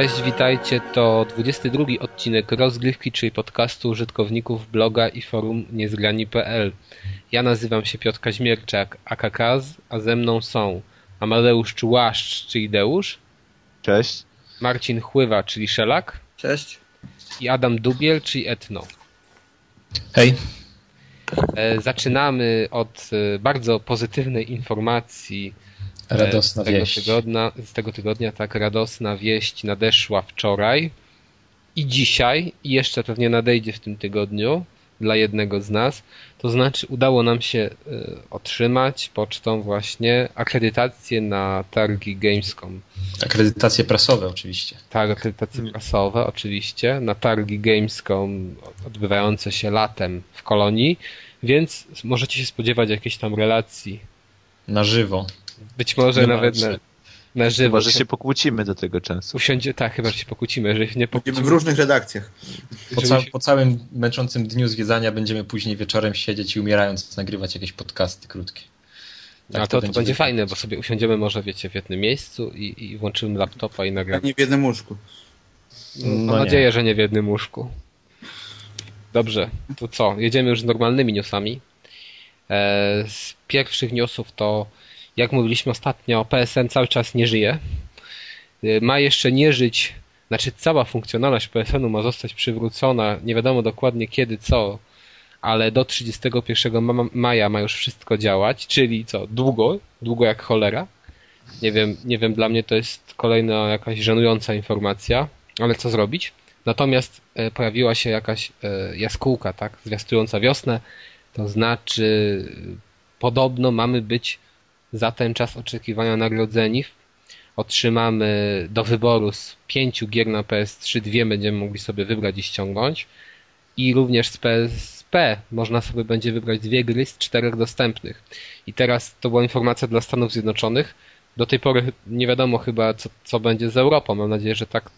Cześć, witajcie. To 22 odcinek rozgrywki, czyli podcastu użytkowników bloga i forum niezgrani.pl. Ja nazywam się Piotr Kaźmierczak, akakaz, a ze mną są Amadeusz Czułaszcz, czyli Deusz. Cześć. Marcin Chływa, czyli Szelak. Cześć. I Adam Dubiel, czyli Etno. Hej. E, zaczynamy od e, bardzo pozytywnej informacji Radosna z tego, wieść. tygodnia, z tego tygodnia. Tak, radosna wieść nadeszła wczoraj i dzisiaj, i jeszcze pewnie nadejdzie w tym tygodniu dla jednego z nas. To znaczy, udało nam się y, otrzymać pocztą właśnie akredytację na targi Gamescom. Akredytacje prasowe oczywiście. Tak, akredytacje prasowe oczywiście, na targi Gamescom odbywające się latem w Kolonii, więc możecie się spodziewać jakiejś tam relacji. Na żywo. Być może Nie nawet na, na żywo. Chyba, że się pokłócimy do tego czasu. Usiądzie, tak, chyba, że się pokłócimy, że się nie Będziemy pokłócimy. w różnych redakcjach. Po, ca po całym męczącym dniu zwiedzania będziemy później wieczorem siedzieć i umierając nagrywać jakieś podcasty krótkie. Tak A to, to będzie wyglądać. fajne, bo sobie usiądziemy może, wiecie, w jednym miejscu i, i włączymy laptopa i A nagramy. nie w jednym łóżku. Mam No nie. nadzieję, że nie w jednym łóżku. Dobrze, to co? Jedziemy już z normalnymi newsami. E, z pierwszych newsów to, jak mówiliśmy ostatnio, PSN cały czas nie żyje. E, ma jeszcze nie żyć, znaczy cała funkcjonalność PSN-u ma zostać przywrócona, nie wiadomo dokładnie kiedy, co, ale do 31 ma- maja ma już wszystko działać, czyli co, długo, długo jak cholera. Nie wiem, nie wiem, dla mnie to jest kolejna jakaś żenująca informacja, ale co zrobić? Natomiast e, pojawiła się jakaś e, jaskółka, tak, zwiastująca wiosnę, to znaczy podobno mamy być za ten czas oczekiwania nagrodzeni. Otrzymamy do wyboru z pięciu gier na PS3 dwie będziemy mogli sobie wybrać i ściągnąć. I również z PSP można sobie będzie wybrać dwie gry z czterech dostępnych. I teraz to była informacja dla Stanów Zjednoczonych. Do tej pory nie wiadomo chyba, co, co będzie z Europą. Mam nadzieję, że tak,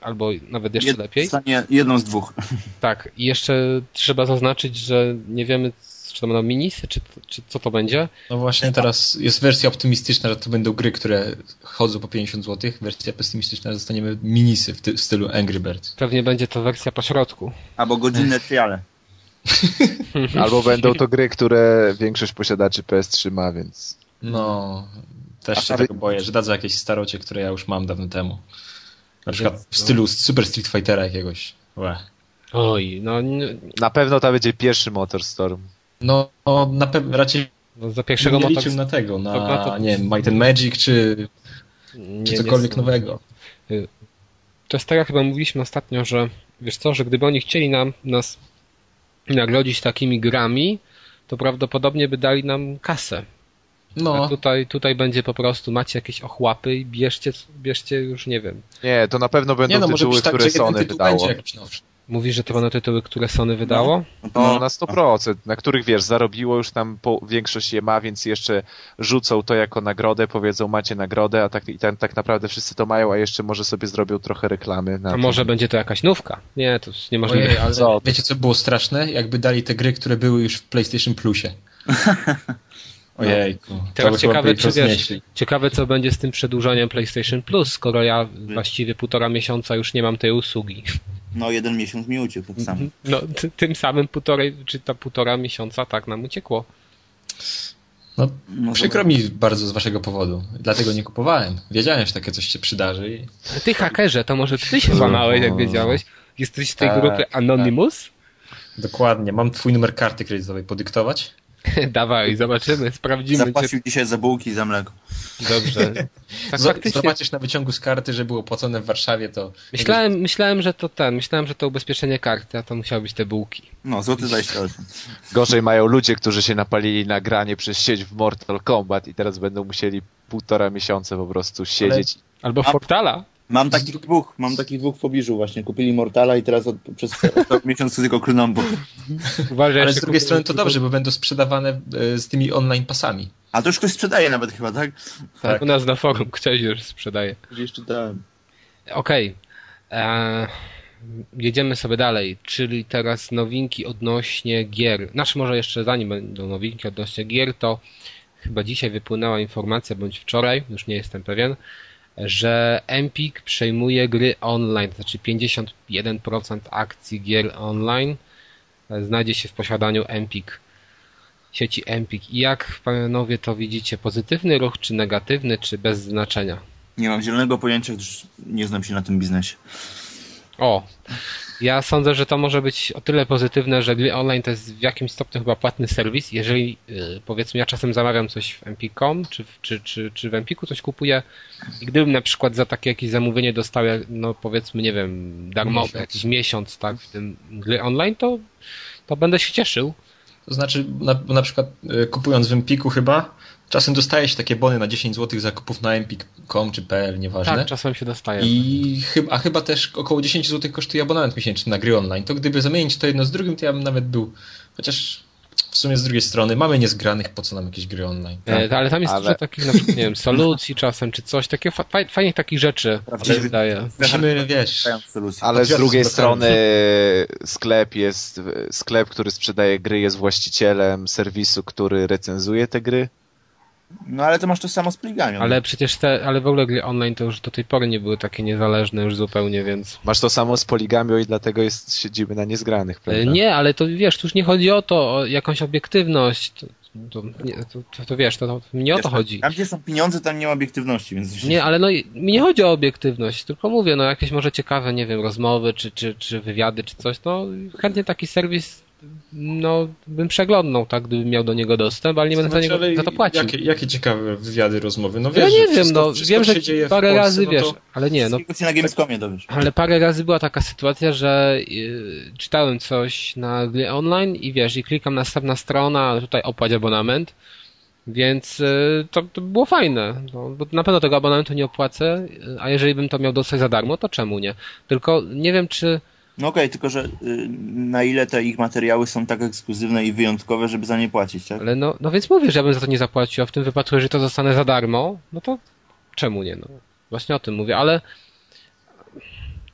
albo nawet jeszcze Jed- lepiej. Stanie jedną z dwóch. Tak, i jeszcze trzeba zaznaczyć, że nie wiemy, czy to będą minisy, czy, czy co to będzie. No właśnie teraz jest wersja optymistyczna, że to będą gry, które chodzą po 50 zł. Wersja pesymistyczna, że dostaniemy minisy w, ty- w stylu Angry Birds. Pewnie będzie to wersja pośrodku. Albo godzinne triale. Albo będą to gry, które większość posiadaczy PS3 ma, więc... No, też A się wy- tego boję, że dadzą jakieś starocie, które ja już mam dawno temu. Na przykład w stylu Super Street Fightera jakiegoś. Łe. Oj, no, nie- Na pewno to będzie pierwszy Motorstorm. No, no na pewno raczej no za pierwszego nie motor... liczył na tego, na, to- nie wiem, Might and Magic czy, nie, czy nie cokolwiek są- nowego. To jest tak, jak chyba mówiliśmy ostatnio, że wiesz co, że gdyby oni chcieli nam, nas nagrodzić takimi grami, to prawdopodobnie by dali nam kasę. A No, tutaj, tutaj będzie po prostu, macie jakieś ochłapy i bierzcie, bierzcie już, nie wiem. Nie, to na pewno będą nie no, tytuły, tak, które Sony wydało. będzie jakiś nowszy. Mówi, że to będą tytuły, które Sony wydało? No No, na 100%, na których wiesz, zarobiło już tam po, większość je ma, więc jeszcze rzucą to jako nagrodę, powiedzą macie nagrodę, a tak, i ten, tak naprawdę wszyscy to mają, a jeszcze może sobie zrobią trochę reklamy. Na A może będzie to jakaś nówka? Nie, to jest niemożliwe. Ojej, ale Co? wiecie co było straszne? Jakby dali te gry, które były już w PlayStation Plusie. Ojejku. to Teraz ciekawe, czy wiesz, ciekawe co będzie z tym przedłużeniem PlayStation Plus, skoro ja właściwie półtora miesiąca już nie mam tej usługi. No jeden miesiąc mi uciekł tak samo. No, ty, tym samym półtorej, czy ta półtora miesiąca tak nam uciekło. No, No przykro mi bardzo z waszego powodu. Dlatego nie kupowałem. Wiedziałem, że takie coś się przydarzy. I... Ty hakerze, to może ty się złamałeś, jak wiedziałeś? Jesteś z tej Tak, grupy Anonymous? Dokładnie. Mam twój numer karty kredytowej podyktować. Dawaj, zobaczymy, sprawdzimy. Zapłacił dzisiaj za bułki i za mleko. Dobrze. Tak faktycznie. Zobaczysz na wyciągu z karty, że było opłacone w Warszawie, to... Myślałem, myślałem, że to ten, myślałem, że to ubezpieczenie karty, a to musiały być te bułki. No, złoty 28. Gorzej mają ludzie, którzy się napalili na granie przez sieć w Mortal Kombat i teraz będą musieli półtora miesiąca po prostu siedzieć. Albo A- Fortala. Mam takich dwóch, mam takich dwóch w pobliżu właśnie. Kupili Mortala i teraz od, przez miesiąc tylko klną, bo... Uważaj, Ale z drugiej strony to dobrze, bo będą sprzedawane e, z tymi online pasami. A to już ktoś sprzedaje nawet chyba, tak? Tak. U nas na forum ktoś już sprzedaje. Gdzieś czytałem. Okej. Eee, Jedziemy sobie dalej, czyli teraz nowinki odnośnie gier. Znaczy może jeszcze zanim będą nowinki odnośnie gier, to chyba dzisiaj wypłynęła informacja, bądź wczoraj, już nie jestem pewien, że Empik przejmuje gry online, to znaczy 51% akcji gier online e, znajdzie się w posiadaniu Empik, sieci Empik. I jak panowie to widzicie, pozytywny ruch, czy negatywny, czy bez znaczenia? Nie mam zielonego pojęcia, gdyż nie znam się na tym biznesie. O, ja sądzę, że to może być o tyle pozytywne, że gry online to jest w jakimś stopniu chyba płatny serwis. Jeżeli yy, powiedzmy ja czasem zamawiam coś w Empik.com czy, w- czy, czy, czy w Empiku coś kupuję i gdybym na przykład za takie jakieś zamówienie dostał, no powiedzmy, nie wiem, darmowy Miesiąc. jakiś miesiąc, tak, w tym gry online, to, to będę się cieszył. To znaczy, na, na przykład e, kupując w Empiku chyba, czasem dostaje się takie bony na 10 zł zakupów na empik.com czy pl, nieważne. Tak, czasem się dostaje. I chyba, a chyba też około 10 zł kosztuje abonament miesięczny na gry online. To gdyby zamienić to jedno z drugim, to ja bym nawet był. Chociaż w sumie z drugiej strony mamy niezgranych, po co nam jakieś gry online? E, ale tam jest Ale- dużo takich, na przykład, nie wiem, solucji czasem, czy coś, takie fa- faj, fajnych takich rzeczy, się wydaje. Musimy, wiesz. Ale z drugiej z strony sklep jest, sklep, który sprzedaje gry jest właścicielem serwisu, który recenzuje te gry. No ale to masz to samo z pligamią. Ale przecież te, ale w ogóle gry online to już do tej pory nie były takie niezależne już zupełnie, więc... Masz to samo z poligamią i dlatego jest, siedzimy na niezgranych, E, prawda? Nie, ale to wiesz, tu już nie chodzi o to, o jakąś obiektywność. To, to, nie, to, to, to wiesz, to, to nie o to chodzi. Tam gdzie są pieniądze, tam nie ma obiektywności, więc... Nie, ale no i- mi nie chodzi o obiektywność, tylko mówię, no jakieś może ciekawe, nie wiem, rozmowy, czy, czy, czy wywiady, czy coś, no chętnie taki serwis, no bym przeglądnął, tak, gdybym miał do niego dostęp, ale nie będę za, Znaczy, niego, za to płacił. Jakie, jakie ciekawe wywiady, rozmowy? No wiesz, ja że nie wiem, wszystko- no wszystko wiem, że parę Polsce, razy, no wiesz, ale nie, no na Gamescomie dowiesz. Ale parę razy była taka sytuacja, że y, czytałem coś na gry online i wiesz, i klikam następna strona, tutaj opłać abonament, więc y, to, to było fajne. No, bo na pewno tego abonamentu nie opłacę, y, a jeżeli bym to miał dostać za darmo, to czemu nie? Tylko nie wiem, czy No okej, tylko że y, na ile te ich materiały są tak ekskluzywne i wyjątkowe, żeby za nie płacić, tak? Ale no, no więc mówię, że ja bym za to nie zapłacił, a w tym wypadku, jeżeli to zostanę za darmo, no to czemu nie? No, właśnie o tym mówię, ale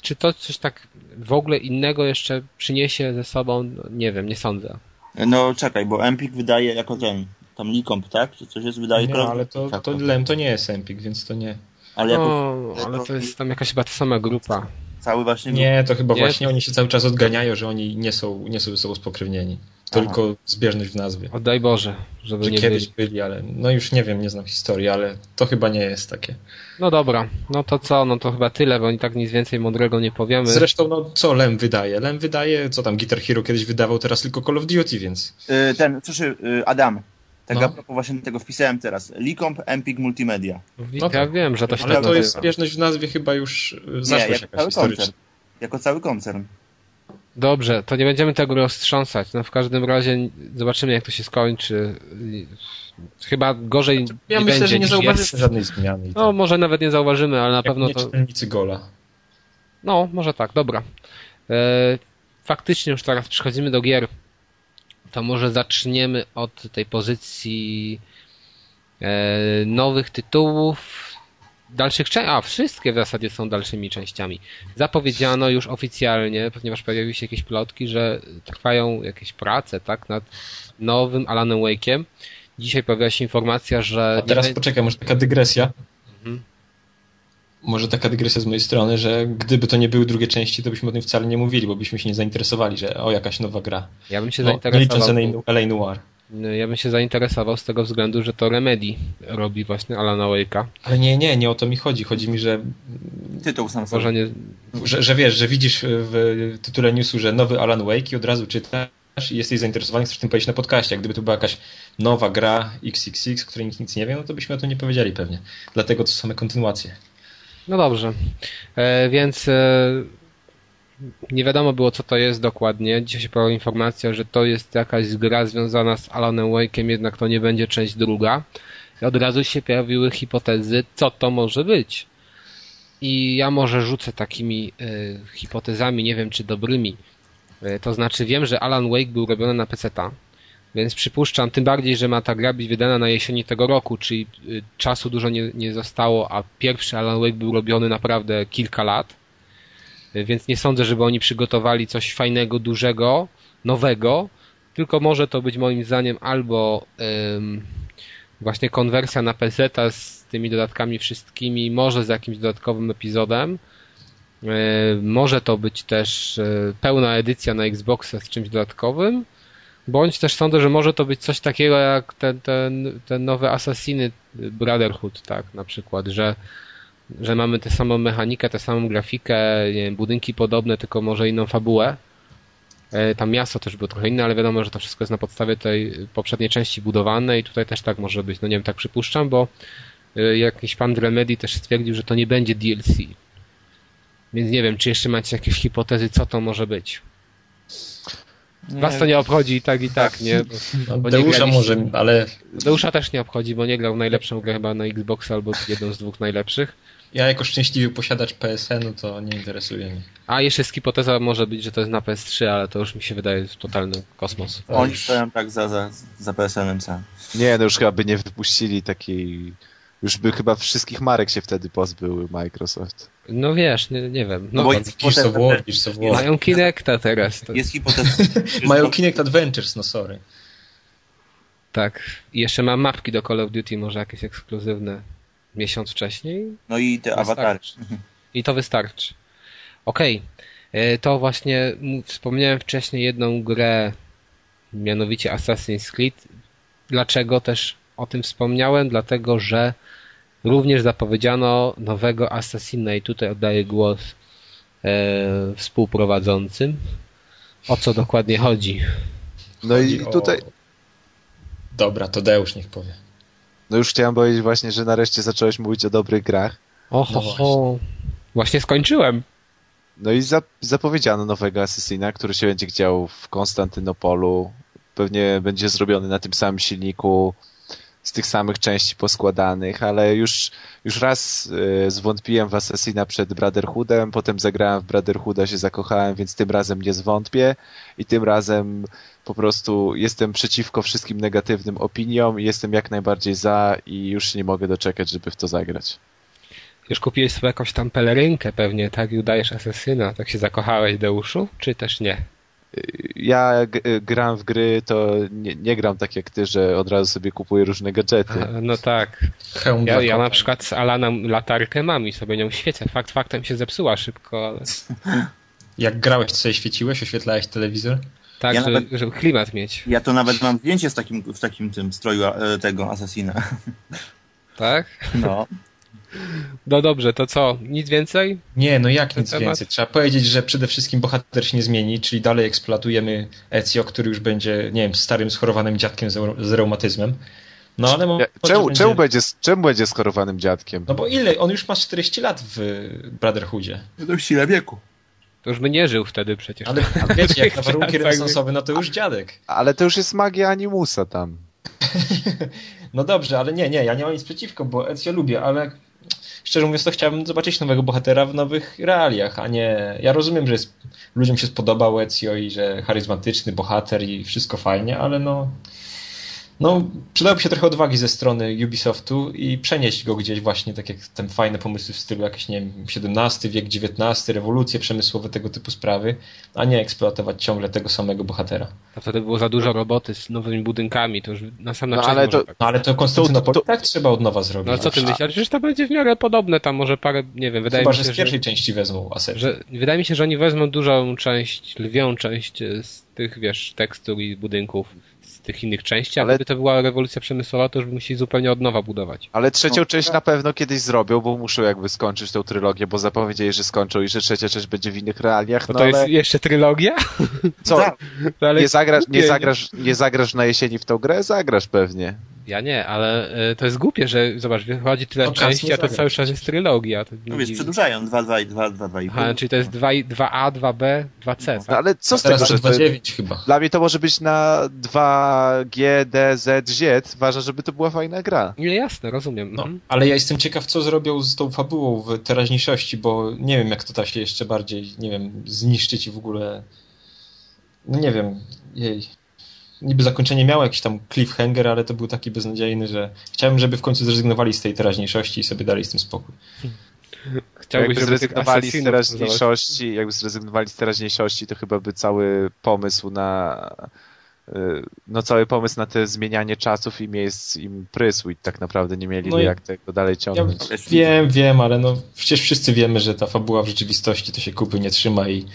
czy to coś tak w ogóle innego jeszcze przyniesie ze sobą? No, nie wiem, nie sądzę. No czekaj, bo Empik wydaje jako ten, tam Likomp, tak? Czy coś jest wydaje Nie, ale to, tak, to LEM to nie jest Empik, więc to nie. Ale jako No, ale to jest tam jakaś chyba ta sama grupa. Cały właśnie... Nie, to chyba Nie? właśnie oni się cały czas odganiają, że oni nie są, nie są ze sobą spokrewnieni. Tylko zbieżność w nazwie. Oddaj Boże, żeby Że nie kiedyś byli. byli, ale no już nie wiem, nie znam historii, ale to chyba nie jest takie. No dobra, no to co, no to chyba tyle, bo i tak nic więcej mądrego nie powiemy. Zresztą, no co Lem wydaje? Lem wydaje, co tam Guitar Hero kiedyś wydawał, teraz tylko Call of Duty, więc Y, ten, słyszy, y, Adam, tak No. a propos właśnie tego wpisałem teraz. Likomp Empik Multimedia. Ja tak. wiem, że to się Ale to jest zbieżność w nazwie chyba już Nie, zaszła się jako jakaś cały koncern. Jako cały koncern. Dobrze, to nie będziemy tego roztrząsać. No w każdym razie zobaczymy, jak to się skończy. Chyba gorzej Ja nie myślę, będzie że nie niż zauważymy jest. żadnej zmiany. No, tak. może nawet nie zauważymy, ale na Jak pewno nie to... czytelnicy Gola. No, może tak, dobra. E, faktycznie już teraz przechodzimy do gier. To może zaczniemy od tej pozycji e, nowych tytułów. Dalszych części. A, wszystkie w zasadzie są dalszymi częściami. Zapowiedziano już oficjalnie, ponieważ pojawiły się jakieś plotki, że trwają jakieś prace, tak, nad nowym Alanem Wake'iem. Dzisiaj pojawiła się informacja, że. A teraz poczekaj, może taka dygresja. Mhm. Może taka dygresja z mojej strony, że gdyby to nie były drugie części, to byśmy o tym wcale nie mówili, bo byśmy się nie zainteresowali, że o, jakaś nowa gra. Ja bym się No, zainteresował. LA Noir. Ja bym się zainteresował z tego względu, że to Remedy robi właśnie Alana Wake'a. Ale nie, nie, nie o to mi chodzi. Chodzi mi, że, Tytuł sam sobie. Nie. że, że wiesz, że widzisz w tytule newsu, że nowy Alan Wake i od razu czytasz i jesteś zainteresowany, chcesz o tym powiedzieć na podcaście. Gdyby to była jakaś nowa gra XXX, o której nikt nic nie wie, no to byśmy o tym nie powiedzieli pewnie. Dlatego to same kontynuacje. No dobrze. E, więc e, nie wiadomo było, co to jest dokładnie. Dzisiaj się pojawiła informacja, że to jest jakaś gra związana z Alanem Wake'em, jednak to nie będzie część druga. I od razu się pojawiły hipotezy, co to może być. I ja może rzucę takimi e, hipotezami, nie wiem czy dobrymi. E, to znaczy wiem, że Alan Wake był robiony na PC-ta, więc przypuszczam, tym bardziej, że ma ta gra być wydana na jesieni tego roku, czyli y, czasu dużo nie, nie zostało, a pierwszy Alan Wake był robiony naprawdę kilka lat, Y, więc nie sądzę, żeby oni przygotowali coś fajnego, dużego, nowego, tylko może to być moim zdaniem albo ym, właśnie konwersja na PC z tymi dodatkami wszystkimi, może z jakimś dodatkowym epizodem. E, może to być też e, pełna edycja na Xboxa z czymś dodatkowym, bądź też sądzę, że może to być coś takiego jak ten, ten, ten nowy Assassiny Brotherhood, tak, na przykład, że, że mamy tę samą mechanikę, tę samą grafikę, wiem, budynki podobne, tylko może inną fabułę. E, tam miasto też było trochę inne, ale wiadomo, że to wszystko jest na podstawie tej poprzedniej części budowane i tutaj też tak może być. No nie wiem, tak przypuszczam, bo jakiś fan Remedy też stwierdził, że to nie będzie DLC. Więc nie wiem, czy jeszcze macie jakieś hipotezy, co to może być. Nie. Was to nie obchodzi i tak i tak, nie? Bo, no, bo Deusza może, ale... Deusza też nie obchodzi, bo nie grał najlepszą grę chyba na Xbox albo jedną z dwóch najlepszych. Ja jako szczęśliwy posiadacz PSN, no to nie interesuje mnie. A jeszcze jest hipoteza może być, że to jest na PS3, ale to już mi się wydaje totalny kosmos. Oni stoją tak za, za, za PSN-em sam. Nie, no już chyba by nie wypuścili takiej już by chyba wszystkich marek się wtedy pozbył Microsoft. No wiesz, nie, nie wiem. No, no bo hipoteza, of War. Mają Kinecta teraz. To... Jest hipoteza. Mają Kinect Adventures, no sorry. Tak. I jeszcze mam mapki do Call of Duty, może jakieś ekskluzywne miesiąc wcześniej. No i te awatary. I to wystarczy. Okej. Okay. To właśnie wspomniałem wcześniej jedną grę, mianowicie Assassin's Creed. Dlaczego też o tym wspomniałem? Dlatego, że Również zapowiedziano nowego Assassina i tutaj oddaję głos e, współprowadzącym. O co dokładnie chodzi? No chodzi i tutaj... O... Dobra, to Deusz niech powie. No już chciałem powiedzieć właśnie, że nareszcie zacząłeś mówić o dobrych grach. Oho, no właśnie. właśnie skończyłem. No i zapowiedziano nowego Assassina, który się będzie działał w Konstantynopolu. Pewnie będzie zrobiony na tym samym silniku z tych samych części poskładanych, ale już, już raz y, zwątpiłem w Assassina przed Brotherhoodem, potem zagrałem w Brotherhooda, się zakochałem, więc tym razem nie zwątpię i tym razem po prostu jestem przeciwko wszystkim negatywnym opiniom i jestem jak najbardziej za i już nie mogę doczekać, żeby w to zagrać. Już kupiłeś sobie jakąś tam pelerynkę pewnie, tak? I udajesz asesyna. Tak się zakochałeś, Deuszu? Czy też nie? Ja gram w gry, to nie, nie, gram tak jak ty, że od razu sobie kupuję różne gadżety. A, no tak. Ja, ja na przykład z Alanem latarkę mam i sobie nią świecę. Fakt faktem się zepsuła szybko, ale... Jak grałeś, to sobie świeciłeś? Oświetlałeś telewizor? Tak, ja żeby, nawet, żeby klimat mieć. Ja to nawet mam zdjęcie z takim, w takim tym stroju e, tego Assassina. Tak? No. No dobrze, to co? Nic więcej? Nie, no jak nic temat? więcej? Trzeba powiedzieć, że przede wszystkim bohater się nie zmieni, czyli dalej eksploatujemy Ezio, który już będzie, nie wiem, starym, schorowanym dziadkiem z, reumatyzmem. No ale ja, czemu, będzie... czemu, będzie, czemu będzie schorowanym dziadkiem? No bo ile? On już ma 40 lat w Brotherhoodzie. To sile wieku. To już by nie żył wtedy przecież. Ale wiecie, jak na warunki renesansowe, no to już dziadek. Ale to już jest magia animusa tam. no dobrze, ale nie, nie, ja nie mam nic przeciwko, bo Ezio lubię, ale szczerze mówiąc, to chciałbym zobaczyć nowego bohatera w nowych realiach, a nie. Ja rozumiem, że jest, ludziom się spodobał Ezio i że charyzmatyczny bohater i wszystko fajnie, ale no no, przydałoby się trochę odwagi ze strony Ubisoftu i przenieść go gdzieś właśnie, tak jak ten fajne pomysły w stylu jakieś, nie wiem, XVII wiek, XIX, rewolucje przemysłowe, tego typu sprawy, a nie eksploatować ciągle tego samego bohatera. A wtedy było za dużo roboty z nowymi budynkami, to już na sam no, ale to, tak. no, ale to Konstantynopol tak trzeba od nowa zrobić. No co ty myślisz? Przecież to będzie w miarę podobne, tam może parę, nie wiem, wydaje Chyba, mi się, że z pierwszej że, części wezmą asety. Że, wydaje mi się, że oni wezmą dużą część, lwią część z tych, wiesz, tekstur i budynków tych innych części, ale gdyby to była rewolucja przemysłowa, to już musieli zupełnie od nowa budować. Ale trzecią no, część tak. na pewno kiedyś zrobią, bo muszą jakby skończyć tę trylogię, bo zapowiedzieli, że skończą i że trzecia część będzie w innych realiach. No, no to ale... jest jeszcze trylogia? Co? No, nie, zagrasz, nie, zagrasz, nie zagrasz na jesieni w tą grę? Zagrasz pewnie. Ja nie, ale y, to jest głupie, że zobacz, wychodzi tyle no, części, a to cały czas jest trylogia. To no wiesz, przedłużają 2, 2, 2, 2, 2 Aha, czyli to jest 2, 2A, 2B, 2C. No, ale co z tego, że 2.9 chyba. Dla mnie to może być na 2G, D, Z, Z. Ważne, żeby to była fajna gra. Nie, jasne, rozumiem. No, mhm. ale ja jestem ciekaw, co zrobią z tą fabułą w teraźniejszości, bo nie wiem, jak to da się jeszcze bardziej, nie wiem, zniszczyć i w ogóle... No nie wiem, jej niby zakończenie miało jakiś tam cliffhanger, ale to był taki beznadziejny, że chciałem, żeby w końcu zrezygnowali z tej teraźniejszości i sobie dali z tym spokój. Chciałbyś, jakby zrezygnowali z teraźniejszości, jakby zrezygnowali z teraźniejszości, to chyba by cały pomysł na no cały pomysł na te zmienianie czasów i miejsc im prysł i tak naprawdę nie mieli No i- jak tego dalej Ja ciągnąć. wiem, wiem, ale no przecież wszyscy wiemy, że ta fabuła w rzeczywistości to się kupy nie trzyma i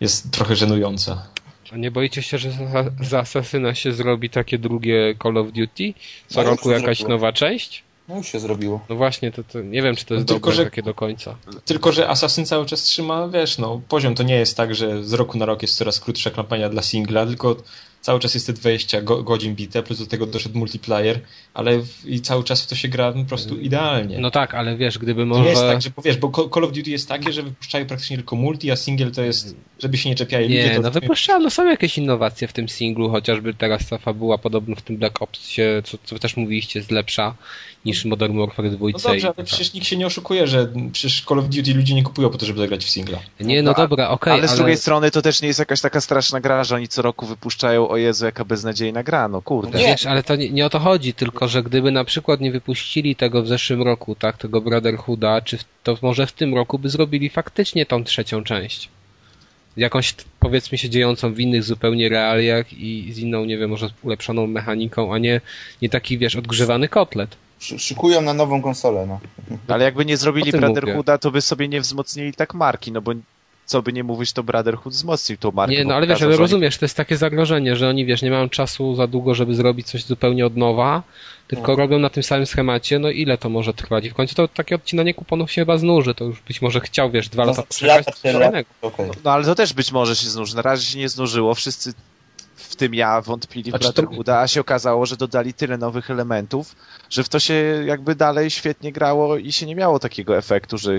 jest trochę żenująca. A nie boicie się, że za, za Asasyna się zrobi takie drugie Call of Duty? Co No, roku jakaś zrobiło. nowa część? No już się zrobiło. No właśnie, to, to nie wiem, czy to jest No tylko, dobre że- takie do końca. Tylko, że Assassin cały czas trzyma, wiesz, no poziom to nie jest tak, że z roku na rok jest coraz krótsza kampania dla singla, tylko cały czas jest te 20 go, godzin bite, plus do tego doszedł multiplayer, ale w, i cały czas w to się gra po prostu idealnie. No tak, ale wiesz, gdyby może... nie jest tak, że powiesz, bo Call of Duty jest takie, że wypuszczają praktycznie tylko multi, a single to jest, żeby się nie czepiali ludzie, Nie, to no wypuszczają, no są jakieś innowacje w tym singlu, chociażby teraz ta fabuła podobno w tym Black Ops się, co, co też mówiliście, jest lepsza niż Modern Warfare 2. No dobrze, ale przecież nikt się nie oszukuje, że przecież Call of Duty ludzie nie kupują po to, żeby zagrać w singla. Nie, no dobra, okej, ale z drugiej strony to też nie jest jakaś taka straszna gra, że oni co roku wypuszczają, o Jezu, jaka beznadziejna gra, no kurde. Nie. Wiesz, ale to nie, nie o to chodzi, tylko że gdyby na przykład nie wypuścili tego w zeszłym roku, tak, tego Brotherhooda, czy w, to może w tym roku by zrobili faktycznie tą trzecią część. Jakąś, powiedzmy się, dziejącą w innych zupełnie realiach i z inną, nie wiem, może ulepszoną mechaniką, a nie, nie taki, wiesz, odgrzewany kotlet. Szy- Szykują na nową konsolę, no. Ale jakby nie zrobili Brotherhooda, to by sobie nie wzmocnili tak marki, no bo co by nie mówić, to Brotherhood wzmocnił tą markę. Nie, no ale wiesz, ale rozumiesz, to jest takie zagrożenie, że oni, wiesz, nie mają czasu za długo, żeby zrobić coś zupełnie od nowa, tylko No. robią na tym samym schemacie, no ile to może trwać? I w końcu to takie odcinanie kuponów się chyba znuży, to już być może chciał, wiesz, dwa No, lata lata, innego. okej. No ale to też być może się znuży. Na razie się nie znużyło. Wszyscy, w tym ja, wątpili w Znaczy to- Brotherhooda, a się okazało, że dodali tyle nowych elementów, że w to się jakby dalej świetnie grało i się nie miało takiego efektu, że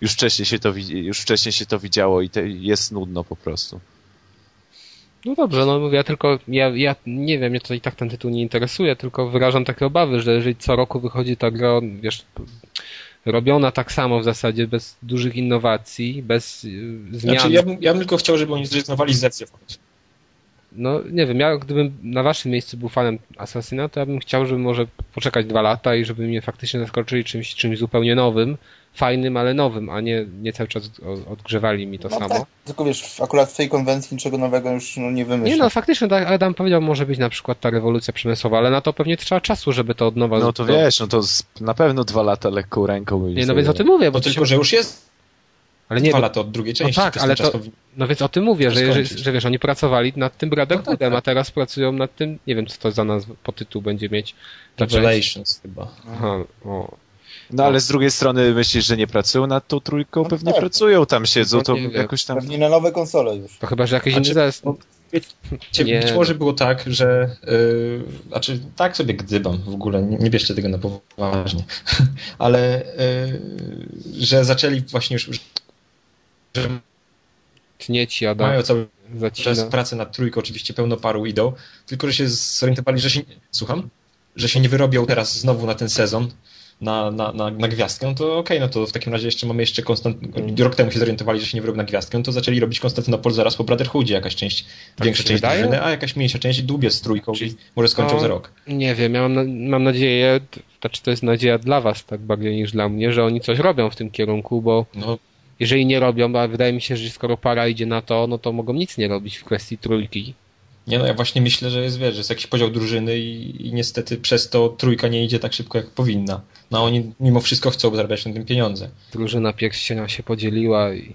już wcześniej się to, już wcześniej się to widziało i te, jest nudno po prostu. No dobrze, no mówię, ja tylko, ja, ja nie wiem, mnie to i tak ten tytuł nie interesuje, tylko wyrażam takie obawy, że jeżeli co roku wychodzi ta gra, wiesz, robiona tak samo w zasadzie, bez dużych innowacji, bez y, zmian. Znaczy, ja bym, ja bym tylko chciał, żeby oni zrezygnowali z Zecję w końcu. No nie wiem, ja gdybym na waszym miejscu był fanem Assassina, to ja bym chciał, żeby może poczekać dwa lata i żeby mnie faktycznie zaskoczyli czymś, czymś zupełnie nowym, fajnym, ale nowym, a nie, nie cały czas odgrzewali mi to No samo. tak, tylko wiesz, akurat w tej konwencji niczego nowego już no, nie wymyślę. Nie no, faktycznie, tak Adam powiedział, może być na przykład ta rewolucja przemysłowa, ale na to pewnie trzeba czasu, żeby to od nowa... No to wiesz, no to z, na pewno dwa lata lekką ręką byli Nie, no więc o tym mówię, bo to się... tylko, że już jest Ale nie, dwa lata od drugiej części. tak, to ale to- no więc o tym mówię, że, że, że wiesz, oni pracowali nad tym Brotherhoodem, No tak, tak. a teraz pracują nad tym, nie wiem co to za nazwę, po tytuł będzie mieć. Revelations chyba. Aha, o. No ale z drugiej strony myślisz, że nie pracują nad tą trójką? No Pewnie tak. pracują, tam siedzą, to nie jakoś tam... Pewnie na nowe konsole już. To chyba, że jakiś Znaczy, zespół. Wiecie, Nie. Być może było tak, że. Yy, znaczy, tak sobie gdybam w ogóle, nie, nie bierzcie tego na poważnie, ale yy, że zaczęli właśnie już. że Tnie ci, Adam, mają cały zacina. czas pracę nad trójką, oczywiście pełno paru idą, tylko że się zorientowali, że się. Słucham? Że się nie wyrobią teraz znowu na ten sezon. Na, na, na, na gwiazdkę, to okej, no to w takim razie jeszcze mamy jeszcze konstant... Rok temu się zorientowali, że się nie wyrobią na gwiazdkę, to zaczęli robić Konstantynopol zaraz po Brotherhoodzie, jakaś część, większa się część wydaje? drużyny, a jakaś mniejsza część długie z trójką i może skończą No, za rok. Nie wiem, ja mam, mam nadzieję, znaczy to jest nadzieja dla was tak bardziej niż dla mnie, że oni coś robią w tym kierunku, bo No, jeżeli nie robią, a wydaje mi się, że skoro para idzie na to, no to mogą nic nie robić w kwestii trójki. Nie no, ja właśnie myślę, że jest, wiesz, że jest jakiś podział drużyny i, i niestety przez to trójka nie idzie tak szybko, jak powinna. No oni mimo wszystko chcą zarabiać na tym pieniądze. Drużyna pierścienia się podzieliła i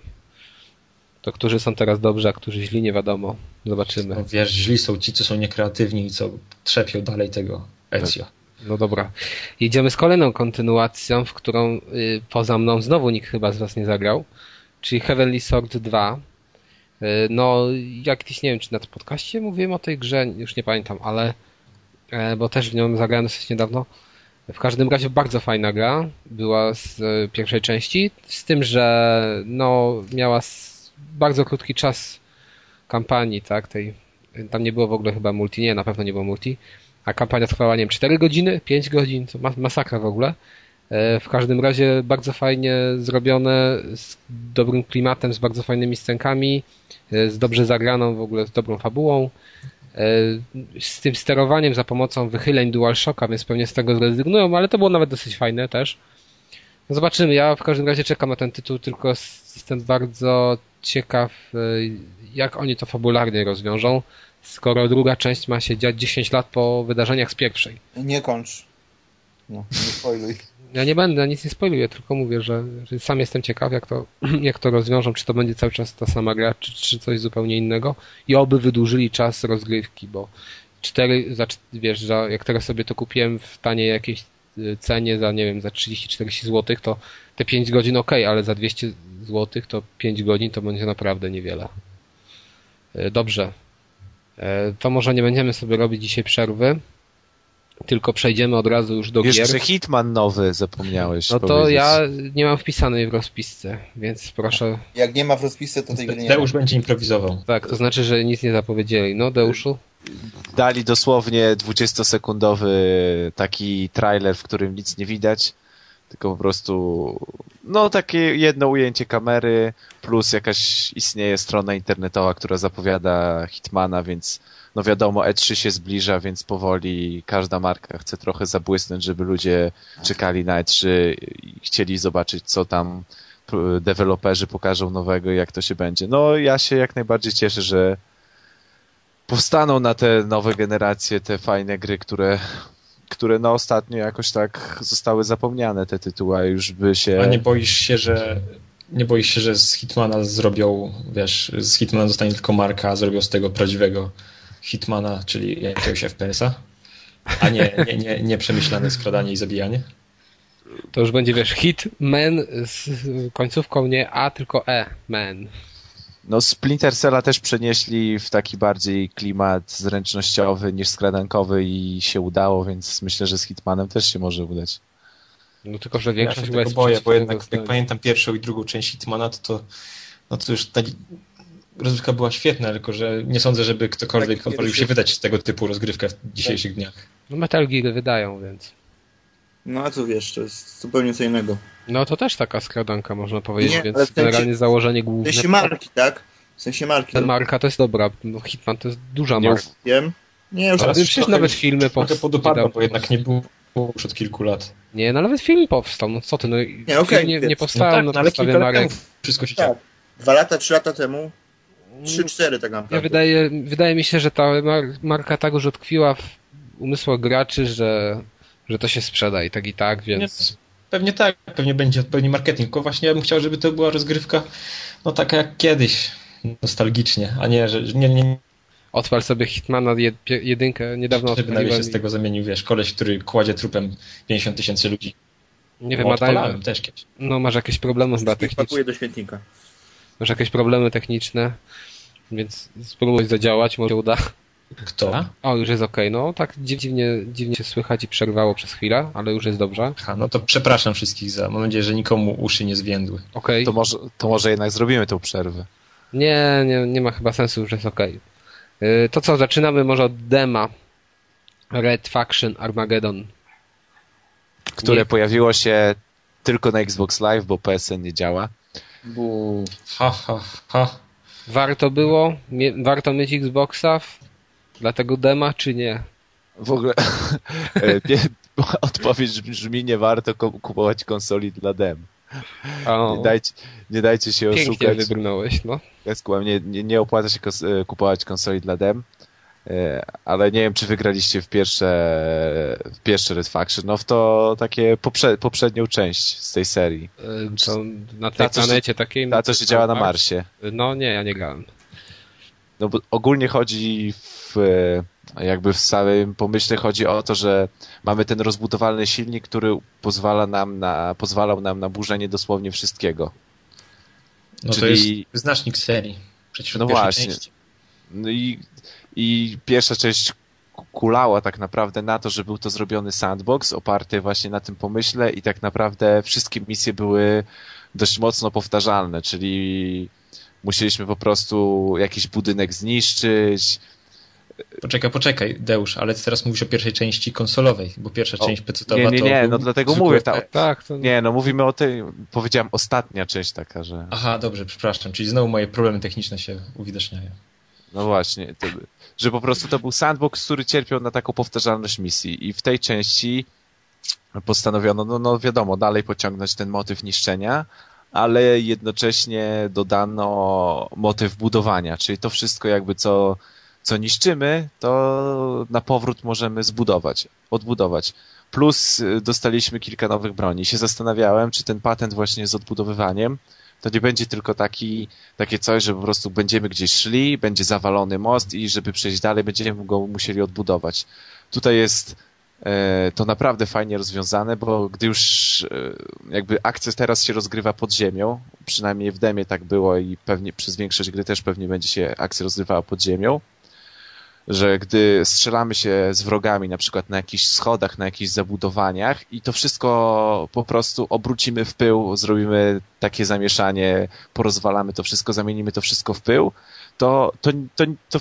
to którzy są teraz dobrzy, a którzy źli, nie wiadomo. Zobaczymy. No, wiesz, źli są ci, co są niekreatywni i co trzepią dalej tego Ezio. No dobra. Jedziemy z kolejną kontynuacją, w którą y, poza mną znowu nikt chyba z was nie zagrał, czyli Heavenly Sword 2. Y, no, jakiś, nie wiem, czy na tym podcaście mówiłem o tej grze, już nie pamiętam, ale e, bo też w nią zagrałem dosyć niedawno. W każdym razie bardzo fajna gra, była z e, pierwszej części, z tym, że no, miała bardzo krótki czas kampanii, tak, tej, tam nie było w ogóle chyba multi, nie, na pewno nie było multi, a kampania trwała, nie wiem, 4 godziny, 5 godzin, to mas- masakra w ogóle. E, W każdym razie bardzo fajnie zrobione, z dobrym klimatem, z bardzo fajnymi scenkami, e, z dobrze zagraną w ogóle, z dobrą fabułą, e, z tym sterowaniem za pomocą wychyleń DualShocka, więc pewnie z tego zrezygnują, ale to było nawet dosyć fajne też. No zobaczymy, ja w każdym razie czekam na ten tytuł, tylko jestem bardzo ciekaw, jak oni to fabularnie rozwiążą. skoro druga część ma się dziać 10 lat po wydarzeniach z pierwszej. Nie kończ. No, nie spoiluj. Ja nie będę, nic nie spoiluję, tylko mówię, że, że sam jestem ciekaw, jak to, jak to rozwiążą, czy to będzie cały czas ta sama gra, czy, czy coś zupełnie innego i oby wydłużyli czas rozgrywki, bo cztery, za, wiesz, że jak teraz sobie to kupiłem w taniej jakiejś y, cenie za, nie wiem, za 30-40 zł, to te 5 godzin ok, ale za 200 zł to 5 godzin to będzie naprawdę niewiele. Y, Dobrze. E, To może nie będziemy sobie robić dzisiaj przerwy, tylko przejdziemy od razu już do Wiesz, gier. że Hitman nowy zapomniałeś No to powiedzieć. ja nie mam wpisanej w rozpisce, więc proszę. Jak nie ma w rozpisce, to tej gry nie ma. Deusz będzie improwizował. Tak, to znaczy, że nic nie zapowiedzieli. No, Deuszu? Dali dosłownie 20-sekundowy taki trailer, w którym nic nie widać, tylko po prostu no takie jedno ujęcie kamery plus jakaś istnieje strona internetowa, która zapowiada Hitmana, więc no wiadomo E3 się zbliża, więc powoli każda marka chce trochę zabłysnąć, żeby ludzie czekali na E3 i chcieli zobaczyć co tam p- deweloperzy pokażą nowego i jak to się będzie. No ja się jak najbardziej cieszę, że powstaną na te nowe generacje te fajne gry, które, które no ostatnio jakoś tak zostały zapomniane te tytuły, a już by się... A nie boisz się, że nie boisz się, że z Hitmana zrobią, wiesz, z Hitmana zostanie tylko marka, a zrobią z tego prawdziwego Hitmana, czyli jakiegoś FPS-a? A nie, nie, nie, nie przemyślane skradanie i zabijanie? To już będzie, wiesz, hit man z końcówką nie A, tylko E, man. No Splinter Cella też przenieśli w taki bardziej klimat zręcznościowy niż skradankowy i się udało, więc myślę, że z Hitmanem też się może udać. No tylko, że Ja większość się chyba tego boję, bo jednak jak pamiętam pierwszą i drugą część Hitmana, to, to, no to już ta rozgrywka była świetna, tylko że nie sądzę, żeby ktokolwiek Tak, odważył się wydać tego typu rozgrywkę w dzisiejszych dniach. No Metal Gear wydają, więc. No a co wiesz, to jest zupełnie co innego. No to też taka skradanka, można powiedzieć, Nie, więc w sensie- generalnie założenie W główne. sensie marki, tak? W sensie marki. Ta no, marka to jest dobra. No, Hitman to jest duża Nie marka. Wiem. Nie, już Ale przecież nawet filmy powstały. bo jednak nie było przed kilku lat. Nie, no nawet film powstał. No co ty, no Nie, okej, film nie, nie No powstał tak, na no ale temu wszystko się Tak. Dwa lata, trzy lata temu. Trzy, cztery tak Ja naprawdę. wydaje, wydaje mi się, że ta mar- marka tak już utkwiła w umysłach graczy, że, że to się sprzeda i tak i tak, Nie, więc pewnie tak, pewnie będzie odpowiedni marketing, tylko właśnie ja bym chciał, żeby to była rozgrywka no taka jak kiedyś, nostalgicznie, a nie, że nie, nie, odpal sobie Hitmana jed, jedynkę, niedawno żeby nagle się odpaliłem z tego zamienił, wiesz, koleś, który kładzie trupem 50 tysięcy ludzi. Nie Bo wiem, a daj, odpalałem też kiedyś. no masz jakieś problemy chyba techniczne, pakuje do świetnika. masz jakieś problemy techniczne, więc spróbuj zadziałać, może się uda. Kto? O, już jest okej, no tak dziwnie, dziwnie się słychać i przerwało przez chwilę, ale już jest dobrze. Aha, no to przepraszam wszystkich za, mam nadzieję, że nikomu uszy nie zwiędły. Okej. To może, to może jednak zrobimy tą przerwę. Nie, nie, nie ma chyba sensu, już jest okej. Yy, To co, zaczynamy może od dema. Red Faction Armageddon. Które Nie. pojawiło się tylko na Xbox Live, bo PSN nie działa. Bu. Ha, ha, ha. Warto było? Warto mieć Xboxa? Dla tego dema, czy nie? W ogóle e, nie, odpowiedź brzmi, nie warto kupować konsoli dla dem. O, Nie dajcie, nie dajcie się pięknie oszukać. wybrnąłeś, no. Nie, nie, nie opłaca się e, kupować konsoli dla dem. E, Ale nie wiem, czy wygraliście w pierwsze, w pierwsze Red Faction. No w to takie poprze- poprzednią część z tej serii. To na tej się- planecie takiej... Na co się działa na Marsie. No nie, ja nie grałem. No bo ogólnie chodzi w, e, jakby w samym pomyśle chodzi o to, że mamy ten rozbudowalny silnik, który pozwala nam na, pozwalał nam na burzenie dosłownie wszystkiego. No to Czyli- jest wyznacznik serii. Przecież No pierwszej właśnie. części. No i, i pierwsza część ku- kulała tak naprawdę na to, że był to zrobiony sandbox oparty właśnie na tym pomyśle i tak naprawdę wszystkie misje były dość mocno powtarzalne, czyli musieliśmy po prostu jakiś budynek zniszczyć, Poczekaj, poczekaj, Deusz, ale ty teraz mówisz o pierwszej części konsolowej, bo pierwsza O, część pc nie, nie, nie, no dlatego mówię, ta, FPS. Tak, to... Nie, no mówimy o tej, powiedziałem ostatnia część taka, że Aha, dobrze, przepraszam, czyli znowu moje problemy techniczne się uwidaczniają. No właśnie, to, że po prostu to był sandbox, który cierpiał na taką powtarzalność misji i w tej części postanowiono, no, no wiadomo, dalej pociągnąć ten motyw niszczenia, ale jednocześnie dodano motyw budowania, czyli to wszystko jakby co co niszczymy, to na powrót możemy zbudować, odbudować. Plus y, dostaliśmy kilka nowych broni. Się zastanawiałem, czy ten patent właśnie z odbudowywaniem to nie będzie tylko taki, takie coś, że po prostu będziemy gdzieś szli, będzie zawalony most i żeby przejść dalej, będziemy go musieli odbudować. Tutaj jest e, to naprawdę fajnie rozwiązane, bo gdy już e, jakby akcja teraz się rozgrywa pod ziemią, przynajmniej w demie tak było i pewnie przez większość gry też pewnie będzie się akcja rozgrywała pod ziemią, że gdy strzelamy się z wrogami, na przykład na jakichś schodach, na jakichś zabudowaniach i to wszystko po prostu obrócimy w pył, zrobimy takie zamieszanie, porozwalamy to wszystko, zamienimy to wszystko w pył, to, to, to, to,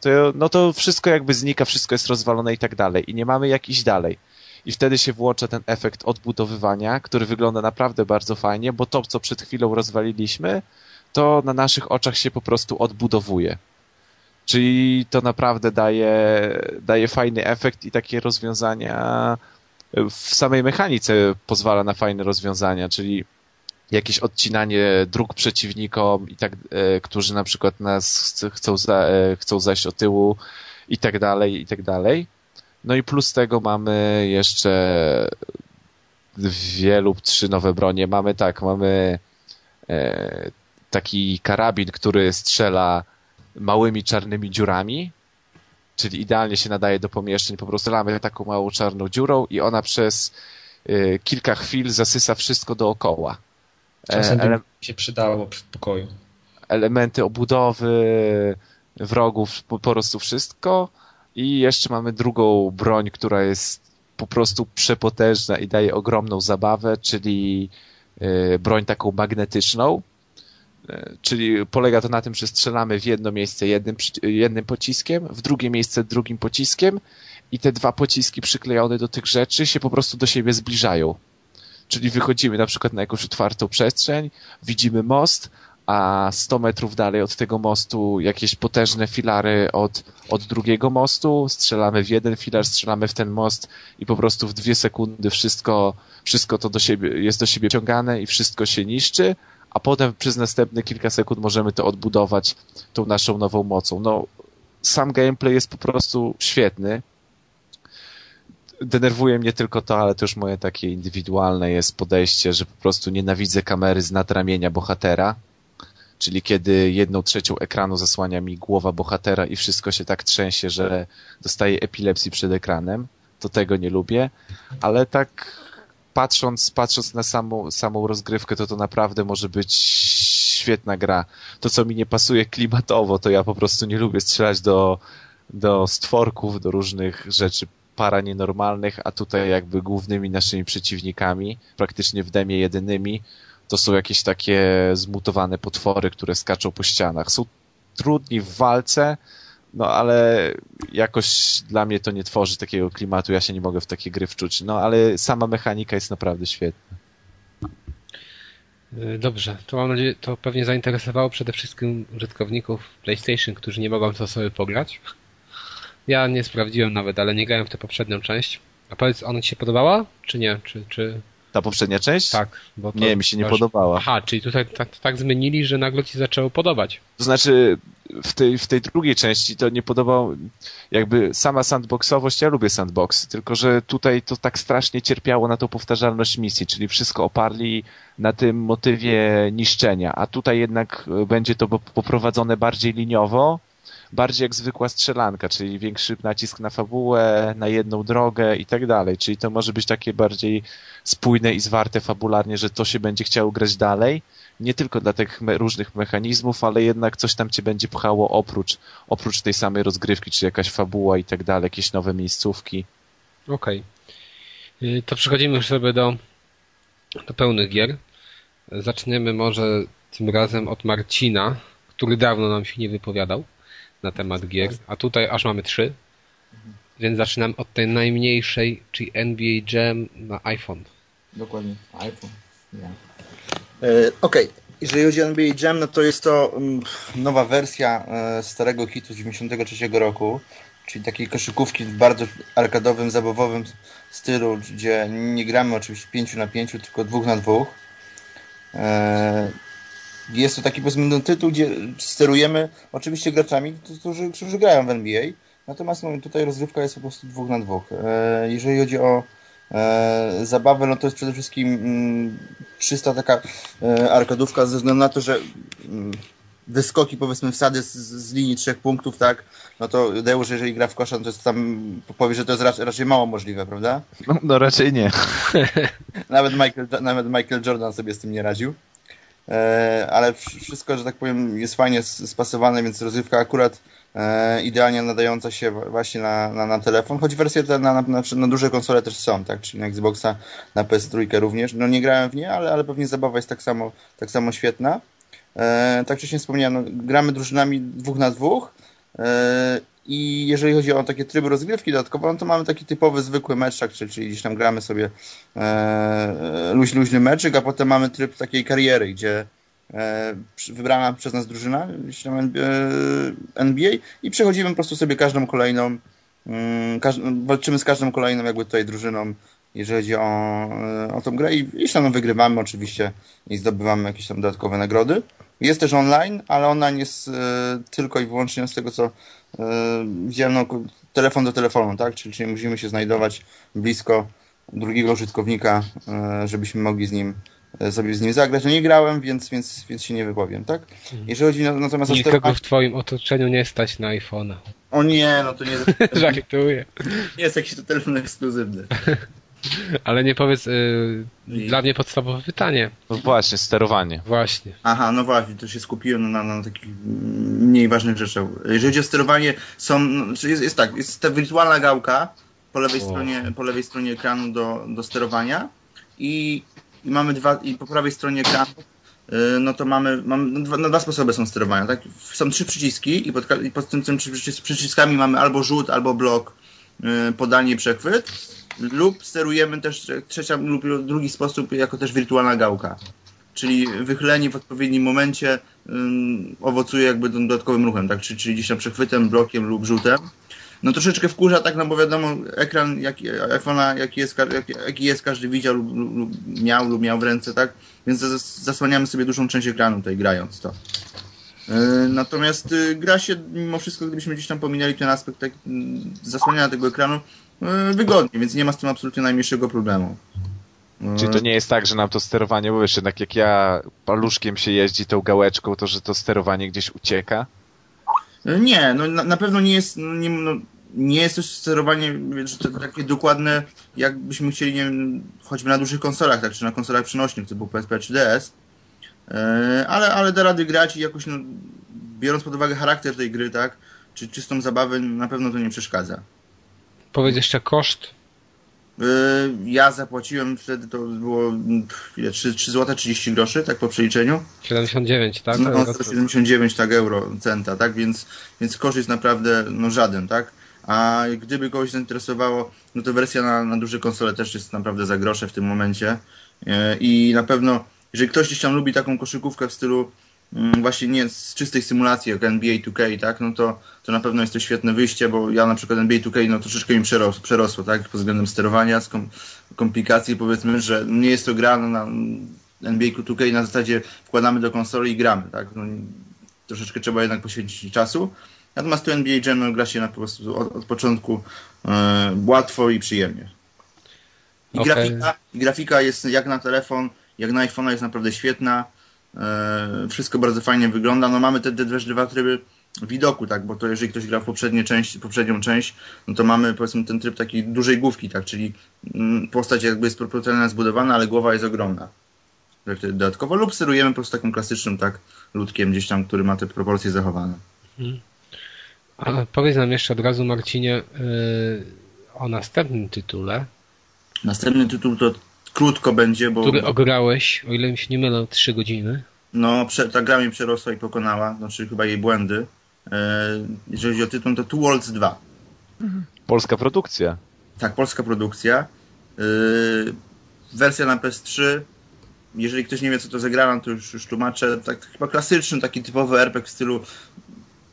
to, no to wszystko jakby znika, wszystko jest rozwalone i tak dalej i nie mamy jak iść dalej. I wtedy się włącza ten efekt odbudowywania, który wygląda naprawdę bardzo fajnie, bo to, co przed chwilą rozwaliliśmy, to na naszych oczach się po prostu odbudowuje. Czyli to naprawdę daje, daje fajny efekt i takie rozwiązania w samej mechanice pozwala na fajne rozwiązania, czyli jakieś odcinanie dróg przeciwnikom i tak, e, którzy na przykład nas chcą, za, e, chcą zajść o tyłu i tak dalej, i tak dalej. No i plus tego mamy jeszcze dwie lub trzy nowe bronie. Mamy tak, mamy e, taki karabin, który strzela małymi czarnymi dziurami, czyli idealnie się nadaje do pomieszczeń. Po prostu lamy taką małą czarną dziurą i ona przez y, kilka chwil zasysa wszystko dookoła. Czasem Ele się przydało przy pokoju. Elementy obudowy, wrogów, po prostu wszystko. I jeszcze mamy drugą broń, która jest po prostu przepotężna i daje ogromną zabawę, czyli y, broń taką magnetyczną, E, czyli polega to na tym, że strzelamy w jedno miejsce jednym, jednym pociskiem, w drugie miejsce drugim pociskiem i te dwa pociski przyklejone do tych rzeczy się po prostu do siebie zbliżają. Czyli wychodzimy na przykład na jakąś otwartą przestrzeń, widzimy most, a 100 metrów dalej od tego mostu jakieś potężne filary od, od drugiego mostu, strzelamy w jeden filar, strzelamy w ten most i po prostu w dwie sekundy wszystko, wszystko to do siebie, jest do siebie ciągane i wszystko się niszczy, a potem przez następne kilka sekund możemy to odbudować tą naszą nową mocą. No, sam gameplay jest po prostu świetny. Denerwuje mnie tylko to, ale to już moje takie indywidualne jest podejście, że po prostu nienawidzę kamery z nadramienia bohatera. Czyli kiedy jedną trzecią ekranu zasłania mi głowa bohatera i wszystko się tak trzęsie, że dostaję epilepsji przed ekranem. To tego nie lubię, ale tak patrząc, patrząc na samą, samą rozgrywkę, to to naprawdę może być świetna gra. To, co mi nie pasuje klimatowo, to ja po prostu nie lubię strzelać do, do stworków, do różnych rzeczy paranienormalnych, a tutaj jakby głównymi naszymi przeciwnikami, praktycznie w demie jedynymi, to są jakieś takie zmutowane potwory, które skaczą po ścianach. Są trudni w walce, no ale jakoś dla mnie to nie tworzy takiego klimatu, ja się nie mogę w takie gry wczuć. No ale sama mechanika jest naprawdę świetna. Y, dobrze, to mam nadzieję, to pewnie zainteresowało przede wszystkim użytkowników PlayStation, którzy nie mogą to sobie pograć. Ja nie sprawdziłem nawet, ale nie grałem w tę poprzednią część. A powiedz, ona ci się podobała, czy nie? Czy, czy... Ta poprzednia część? Tak. Bo nie, mi się nie podobała. Aha, czyli tutaj tak, tak zmienili, że nagle ci zaczęło podobać. To znaczy, w tej, w tej drugiej części to nie podobał, jakby sama sandboxowość, ja lubię sandbox, tylko że tutaj to tak strasznie cierpiało na tą powtarzalność misji, czyli wszystko oparli na tym motywie niszczenia, a tutaj jednak będzie to poprowadzone bardziej liniowo, bardziej jak zwykła strzelanka, czyli większy nacisk na fabułę, na jedną drogę i tak dalej. Czyli to może być takie bardziej spójne i zwarte fabularnie, że to się będzie chciało grać dalej. Nie tylko dla tych me różnych mechanizmów, ale jednak coś tam cię będzie pchało oprócz, oprócz tej samej rozgrywki, czy jakaś fabuła i tak dalej, jakieś nowe miejscówki. Okej. Okay. To przechodzimy już sobie do, do pełnych gier. Zaczniemy może tym razem od Marcina, który dawno nam się nie wypowiadał na temat gier, a tutaj aż mamy trzy. Więc zaczynam od tej najmniejszej, czyli NBA Jam na iPhone. Dokładnie, iPhone. Yeah. E, Okej, okay. jeżeli chodzi o NBA Jam, no to jest to um, nowa wersja e, starego hitu z 93 roku, czyli takiej koszykówki w bardzo arkadowym, zabawowym stylu, gdzie nie gramy oczywiście 5 na 5, tylko 2 na 2. E, jest to taki powiedzmy no, tytuł, gdzie sterujemy oczywiście graczami, którzy, którzy grają w NBA, natomiast no, tutaj rozrywka jest po prostu dwóch na dwóch. E, jeżeli chodzi o zabawę, no to jest przede wszystkim mm, czysta taka e, arkadówka ze względu na to, że mm, wyskoki, powiedzmy wsady z, z linii trzech punktów, tak, no to Deusz, jeżeli gra w kosza, no to jest tam, powie, że to jest raczej, raczej mało możliwe, prawda? No, no raczej nie. nawet, Michael, nawet Michael Jordan sobie z tym nie radził. E, ale wszystko, że tak powiem, jest fajnie spasowane, więc rozrywka akurat e, idealnie nadająca się właśnie na, na, na telefon, choć wersje te na, na, na, duże konsole też są, tak, czyli na Xboxa, na PS3 również. No nie grałem w nie, ale, ale pewnie zabawa jest tak samo, tak samo świetna. E, tak wcześniej wspomniałem, no, gramy drużynami dwóch na dwóch e, i jeżeli chodzi o takie tryby rozgrywki dodatkowo, no to mamy taki typowy, zwykły meczak, czyli, czyli gdzieś tam gramy sobie e, luź, luźny meczyk, a potem mamy tryb takiej kariery, gdzie e, wybrana przez nas drużyna tam NBA e, i przechodzimy po prostu sobie każdą kolejną, mm, walczymy z każdą kolejną jakby tutaj drużyną jeżeli chodzi o, e, o tą grę i gdzieś tam wygrywamy oczywiście i zdobywamy jakieś tam dodatkowe nagrody. Jest też online, ale online jest e, tylko i wyłącznie z tego, co e, widziałem, no, telefon do telefonu, tak? Czyli, czyli musimy się znajdować blisko drugiego użytkownika, e, żebyśmy mogli z nim e, sobie z nim zagrać. No nie grałem, więc, więc, więc się nie wypowiem, tak? Mhm. Jeżeli chodzi na, natomiast Nikogo o sterowanie... w twoim otoczeniu nie stać na iPhone'a. O nie, no to nie. Żartuję. Nie jest jakiś to telefon ekskluzywny. Ale nie powiedz, yy, dla mnie podstawowe pytanie. No właśnie, sterowanie. Właśnie. Aha, no właśnie, to się skupiłem na, na takich mniej ważnych rzeczach. Jeżeli chodzi o sterowanie, są, no, jest, jest tak, jest ta wirtualna gałka po lewej, stronie, po lewej stronie ekranu do, do sterowania i, i mamy dwa, i po prawej stronie ekranu no to mamy, mamy no dwa, no dwa sposoby są sterowania, tak? Są trzy przyciski i pod, i pod tym, tym przyciskami mamy albo rzut, albo blok, podanie, przechwyt lub sterujemy też trzecia lub drugi sposób jako też wirtualna gałka. Czyli wychylenie w odpowiednim momencie owocuje jakby dodatkowym ruchem, tak? Czyli, czyli gdzieś tam przechwytem, blokiem lub rzutem. No troszeczkę wkurza, tak, no bo wiadomo, ekran jaki, iPhone'a, jaki jest, jaki, jest każdy widział lub, lub, miał lub miał w ręce, tak? Więc zasłaniamy sobie dużą część ekranu tutaj grając to. Yy, natomiast yy, gra się mimo wszystko, gdybyśmy gdzieś tam pominęli ten aspekt tak, zasłaniania tego ekranu, E, wygodnie, więc nie ma z tym absolutnie najmniejszego problemu. E, Czyli to nie jest tak, że nam to sterowanie, bo wiesz, jednak jak ja paluszkiem się jeździ tą gałeczką, to że to sterowanie gdzieś ucieka? E, nie, no na, na pewno nie jest, no, nie, no, nie jest też sterowanie wiesz, takie dokładne, jakbyśmy chcieli, nie wiem, choćby na dużych konsolach, tak, czy na konsolach przenośnych typu PSP czy DS, ale, ale da rady grać i jakoś, no, biorąc pod uwagę charakter tej gry, tak, czy czystą zabawę, na pewno to nie przeszkadza. Powiedz jeszcze koszt. Y, ja zapłaciłem wtedy, to było ile, 3, 3 zł 30 groszy, tak po przeliczeniu. 79, tak? No, 79 tak euro, centa, tak? Więc, więc koszt jest naprawdę no, żaden, tak? A gdyby kogoś zainteresowało, no to wersja na, na duże konsole też jest naprawdę za grosze w tym momencie. Y, I na pewno, jeżeli ktoś gdzieś tam lubi taką koszykówkę w stylu Mm, właśnie nie z czystej symulacji jak NBA 2K, tak, no to, to na pewno jest to świetne wyjście, bo ja na przykład NBA 2K no troszeczkę mi przerosło, przerosło tak, pod względem sterowania, kom, komplikacji powiedzmy, że nie jest to gra no, na NBA 2K na zasadzie wkładamy do konsoli i gramy, tak, no, troszeczkę trzeba jednak poświęcić czasu. Natomiast tu NBA Jam gra się na po prostu od, od początku e, łatwo i przyjemnie. I, okay. grafika, I grafika jest jak na telefon, jak na iPhone'a jest naprawdę świetna. E, wszystko bardzo fajnie wygląda. No mamy te, te dwa tryby widoku, tak, bo to jeżeli ktoś gra w poprzednie część, poprzednią część, no to mamy powiedzmy ten tryb takiej dużej główki, tak, czyli mm, postać jakby jest proporcjonalnie zbudowana, ale głowa jest ogromna. Dodatkowo lub sterujemy po prostu takim klasycznym, tak, ludkiem gdzieś tam, który ma te proporcje zachowane. Hmm. A powiedz nam jeszcze od razu, Marcinie, yy, o następnym tytule. Następny tytuł to krótko będzie, bo... Który ograłeś, o ile mi się nie mylę, 3 godziny. No, ta gra mi przerosła i pokonała, znaczy chyba jej błędy. E, jeżeli chodzi o tytuł, to Two Worlds 2. Mhm. Polska produkcja. Tak, polska produkcja. E, wersja na PS3. Jeżeli ktoś nie wie, co to zagrałem, to już, już tłumaczę. Tak, chyba klasyczny, taki typowy RPG w stylu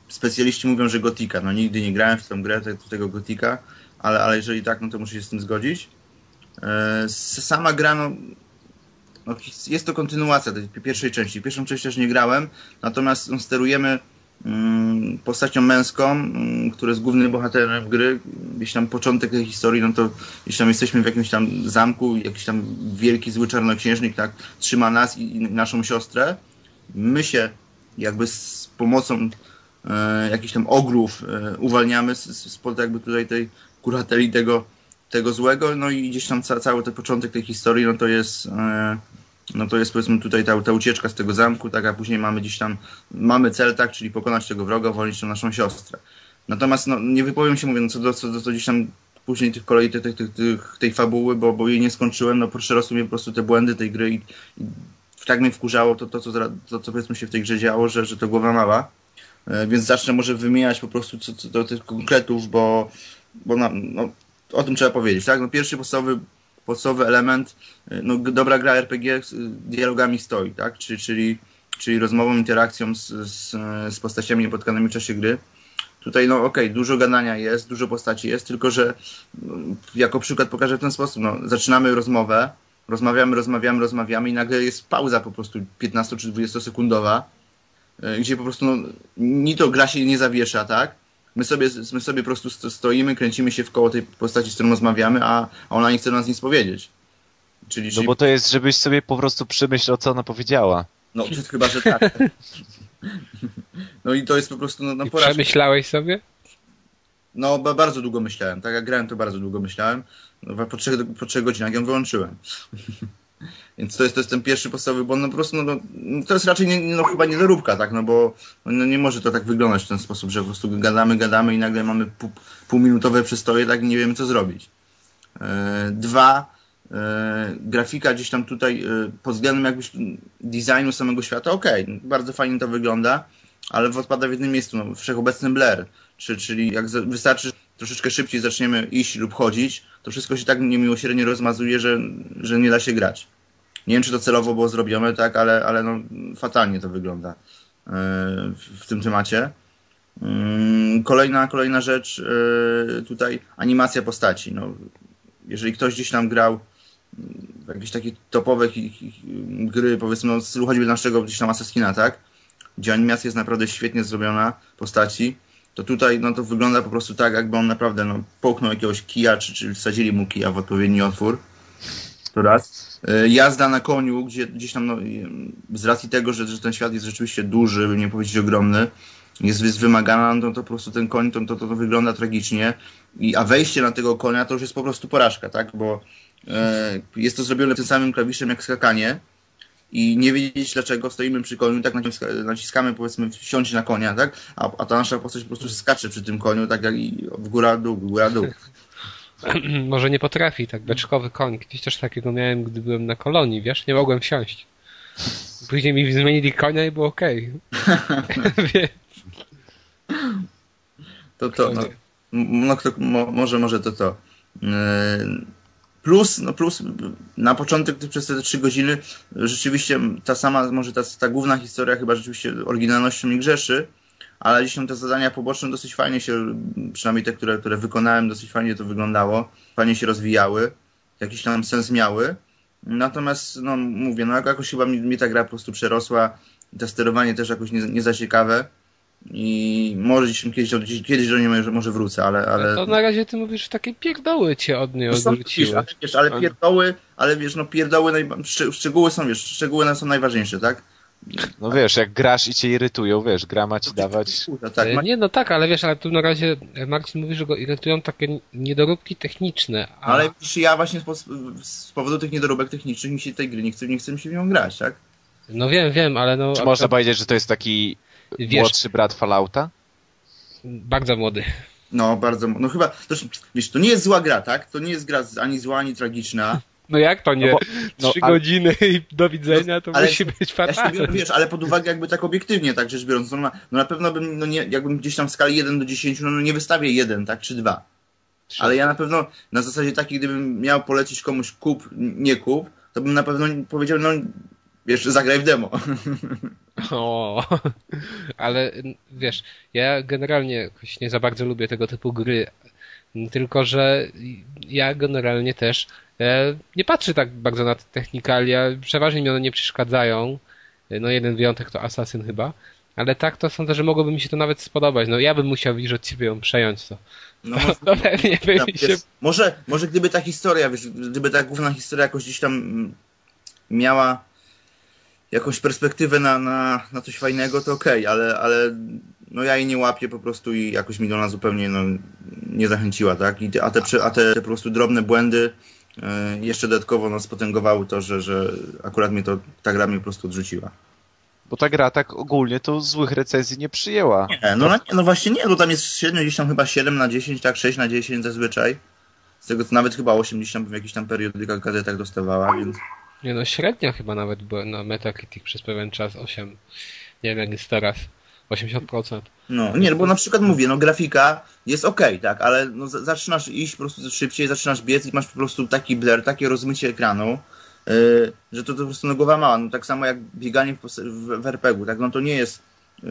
specjaliści mówią, że gotika. No nigdy nie grałem w tę grę, tego gotika, ale, ale jeżeli tak, no to muszę się z tym zgodzić. E, sama gra, no, no, jest to kontynuacja tej pierwszej części. Pierwszą część też nie grałem, natomiast no, sterujemy mm, postacią męską, mm, która jest głównym bohaterem gry. Gdzieś tam początek tej historii, no to gdzieś tam jesteśmy w jakimś tam zamku, jakiś tam wielki zły czarnoksiężnik, tak, trzyma nas i, i naszą siostrę. My się jakby z pomocą e, jakichś tam ogrów e, uwalniamy spod jakby tutaj tej kurateli tego, tego złego, no i gdzieś tam ca, cały ten początek tej historii, no to jest e, no to jest powiedzmy tutaj ta, ta ucieczka z tego zamku, tak, a później mamy gdzieś tam, mamy cel, tak, czyli pokonać tego wroga, uwolnić tą naszą siostrę. Natomiast no, nie wypowiem się, mówię, no, co do, co do co gdzieś tam później tych kolei tych, tych, tych, tej fabuły, bo, bo jej nie skończyłem, no przerosły mnie po prostu te błędy tej gry i, i tak mnie wkurzało to, to, co, to, co powiedzmy się w tej grze działo, że, że to głowa mała. E, więc zacznę może wymieniać po prostu co, co do tych konkretów, bo, bo na, no, o tym trzeba powiedzieć. Tak? No, pierwszy podstawowy, podstawowy element, e, no, dobra gra RPG z dialogami stoi, tak? czyli, czyli, czyli rozmową, interakcją z, z, z postaciami niepotkanymi w czasie gry. Tutaj, no okej, okay, dużo gadania jest, dużo postaci jest, tylko że no, jako przykład pokażę w ten sposób. No, zaczynamy rozmowę, rozmawiamy, rozmawiamy, rozmawiamy i nagle jest pauza po prostu 15 czy 20 sekundowa, gdzie po prostu no, ni to gra się nie zawiesza, tak? My sobie, my sobie po prostu stoimy, kręcimy się w koło tej postaci, z którą rozmawiamy, a ona nie chce do nas nic powiedzieć. Czyli, no bo to jest, żebyś sobie po prostu przemyślał, co ona powiedziała. No, chyba, że tak. No i to jest po prostu no, no Przemyślałeś sobie? No, bardzo długo myślałem. Tak jak grałem, to bardzo długo myślałem. No, po, trzech, po trzech godzinach ją wyłączyłem. Więc to jest, to jest ten pierwszy podstawowy błąd. No po prostu, no, no, to jest raczej nie, no, chyba niedoróbka, tak, no bo no, nie może to tak wyglądać w ten sposób, że po prostu gadamy, gadamy i nagle mamy pół, półminutowe przystoje, tak, i nie wiemy co zrobić. E, dwa, e, grafika gdzieś tam tutaj e, pod względem jakbyś designu samego świata, okej, okay, bardzo fajnie to wygląda, ale odpada w jednym miejscu, no, wszechobecny blur, czy, czyli jak wystarczy troszeczkę szybciej zaczniemy iść lub chodzić, to wszystko się tak niemiłosiernie rozmazuje, że, że nie da się grać. Nie wiem, czy to celowo było zrobione, tak, ale, ale no, fatalnie to wygląda e, w tym temacie. Mm, kolejna, kolejna rzecz e, tutaj, animacja postaci. No, jeżeli ktoś gdzieś tam grał jakieś takie topowe gry, powiedzmy, no, stylu choćby naszego gdzieś tam Assassina, tak? Gdzie animacja jest naprawdę świetnie zrobiona postaci, to tutaj no, to wygląda po prostu tak, jakby on naprawdę no, połknął jakiegoś kija, czy, czy wsadzili mu kija w odpowiedni otwór. To raz. E, jazda na koniu, gdzie gdzieś tam, no, z racji tego, że, że ten świat jest rzeczywiście duży, by nie powiedzieć ogromny, jest, jest wymagana, no to, po prostu ten koń to, to, to, wygląda tragicznie. I, a wejście na tego konia to już jest po prostu porażka, tak? Bo e, jest to zrobione tym samym klawiszem jak skakanie i nie wiedzieć dlaczego stoimy przy koniu, tak naciskamy powiedzmy wsiąść na konia, tak? A, a ta nasza postać po prostu skacze przy tym koniu, tak jak i w góra dół, w góra dół. Może nie potrafi, tak, beczkowy koń. Kiedyś też takiego miałem, gdy byłem na kolonii, wiesz, nie mogłem wsiąść. Później mi zmienili konia i było okej. Okay. to to, no, no kto, mo, może, może to to. Yy, Plus, no plus na początek przez te trzy godziny rzeczywiście ta sama, może ta, ta główna historia chyba rzeczywiście oryginalnością nie grzeszy, ale gdzieś tam te zadania poboczne dosyć fajnie się, przynajmniej te, które, które wykonałem, dosyć fajnie to wyglądało, fajnie się rozwijały, jakiś tam sens miały. Natomiast, no mówię, no jakoś chyba mi, mi ta gra po prostu przerosła, to sterowanie też jakoś nie, nie za ciekawe. I może kiedyś, kiedyś do niej może, może wrócę, ale, ale... To na razie ty mówisz, że takie pierdoły cię od niej odwróciły. Ale, wiesz, ale pierdoły, ale wiesz, no pierdoły, naj... szczegóły są, wiesz, szczegóły są najważniejsze, tak? No wiesz, jak grasz i cię irytują, wiesz, gra ma ci dawać... Tak, ma... Nie, no tak, ale wiesz, ale tu na razie Marcin mówi, że go irytują takie niedoróbki techniczne. A... Ale ja właśnie z, z, powodu tych niedoróbek technicznych mi się tej gry nie chce, nie chce mi się w nią grać, tak? No wiem, wiem, ale no... Czy można powiedzieć, że to jest taki Wiesz, Młodszy brat Fallouta? Bardzo młody. No, bardzo. No chyba. To, wiesz, to nie jest zła gra, tak? To nie jest gra ani zła, ani tragiczna. No jak to nie? No bo, no, Trzy ale... godziny i do widzenia to ale, musi być fatalne. Ja wiesz, ale pod uwagę jakby tak obiektywnie, tak rzecz biorąc, no na, no na pewno bym, no nie, jakbym gdzieś tam w skali 1 do 10, no, no nie wystawię 1, tak, czy 2. Ale ja na pewno na zasadzie takiej, gdybym miał polecić komuś kup, nie kup, to bym na pewno powiedział, no wiesz, zagraj w demo. O, ale wiesz, ja generalnie nie za bardzo lubię tego typu gry. Tylko, że ja generalnie też e, nie patrzę tak bardzo na te technikalia. Przeważnie mi one nie przeszkadzają. E, no jeden wyjątek to Assassin chyba. Ale tak to sądzę, że mogłoby mi się to nawet spodobać. No ja bym musiał widzieć od ciebie ją przejąć to. No, pewnie by tam mi się... jest- może, może gdyby ta historia, wiesz, gdyby ta główna historia jakoś gdzieś tam mm, miała jakąś perspektywę na, na, na coś fajnego, to okej, ale, ale no ja jej nie łapię po prostu i jakoś mi ona zupełnie no, nie zachęciła, tak? I te, a te, a te, po prostu drobne błędy e, jeszcze dodatkowo no, spotęgowały to, że, że akurat mnie to, ta gra mnie po prostu odrzuciła. Bo ta gra tak ogólnie to złych recenzji nie przyjęła. Nie, no, no, no właśnie nie, bo tam jest średnio gdzieś tam chyba 7 na 10, tak 6 na 10 zazwyczaj. Z tego co nawet chyba 80 w jakichś tam periodykach, gazetach dostawała, więc... Nie no, średnia chyba nawet była na Metacritic przez pewien czas 8. Nie wiem jak jest teraz. 80%. No, nie, no bo na przykład mówię, no grafika jest okej, tak, ale no, zaczynasz iść po prostu szybciej, zaczynasz biec i masz po prostu taki blur, takie rozmycie ekranu, yy, że to, to po prostu no głowa mała. No tak samo jak bieganie w, w, w RPG-u, tak, no to nie jest yy,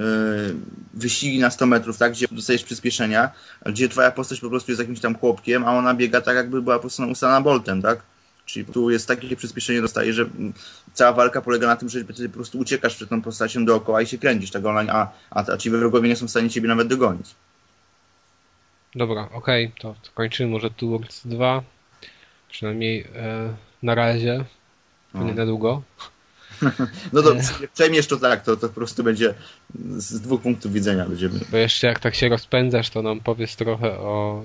wyścigi na 100 metrów, tak, gdzie dostajesz przyspieszenia, gdzie twoja postać po prostu jest jakimś tam chłopkiem, a ona biega tak jakby była po prostu usana boltem, tak. Czyli tu jest takie przyspieszenie dostaje, że mm, cała walka polega na tym, że ty po prostu uciekasz przed tą postacią dookoła i się kręcisz, tak online, a, a, a ci wrogowie nie są w stanie ciebie nawet dogonić. Dobra, okej, to, to kończymy może Tours 2. Przynajmniej e, na razie. To nie No. na długo. No to przejmiesz to tak, to, to po prostu będzie z dwóch punktów widzenia będziemy. Bo jeszcze jak tak się rozpędzasz, to nam powiedz trochę o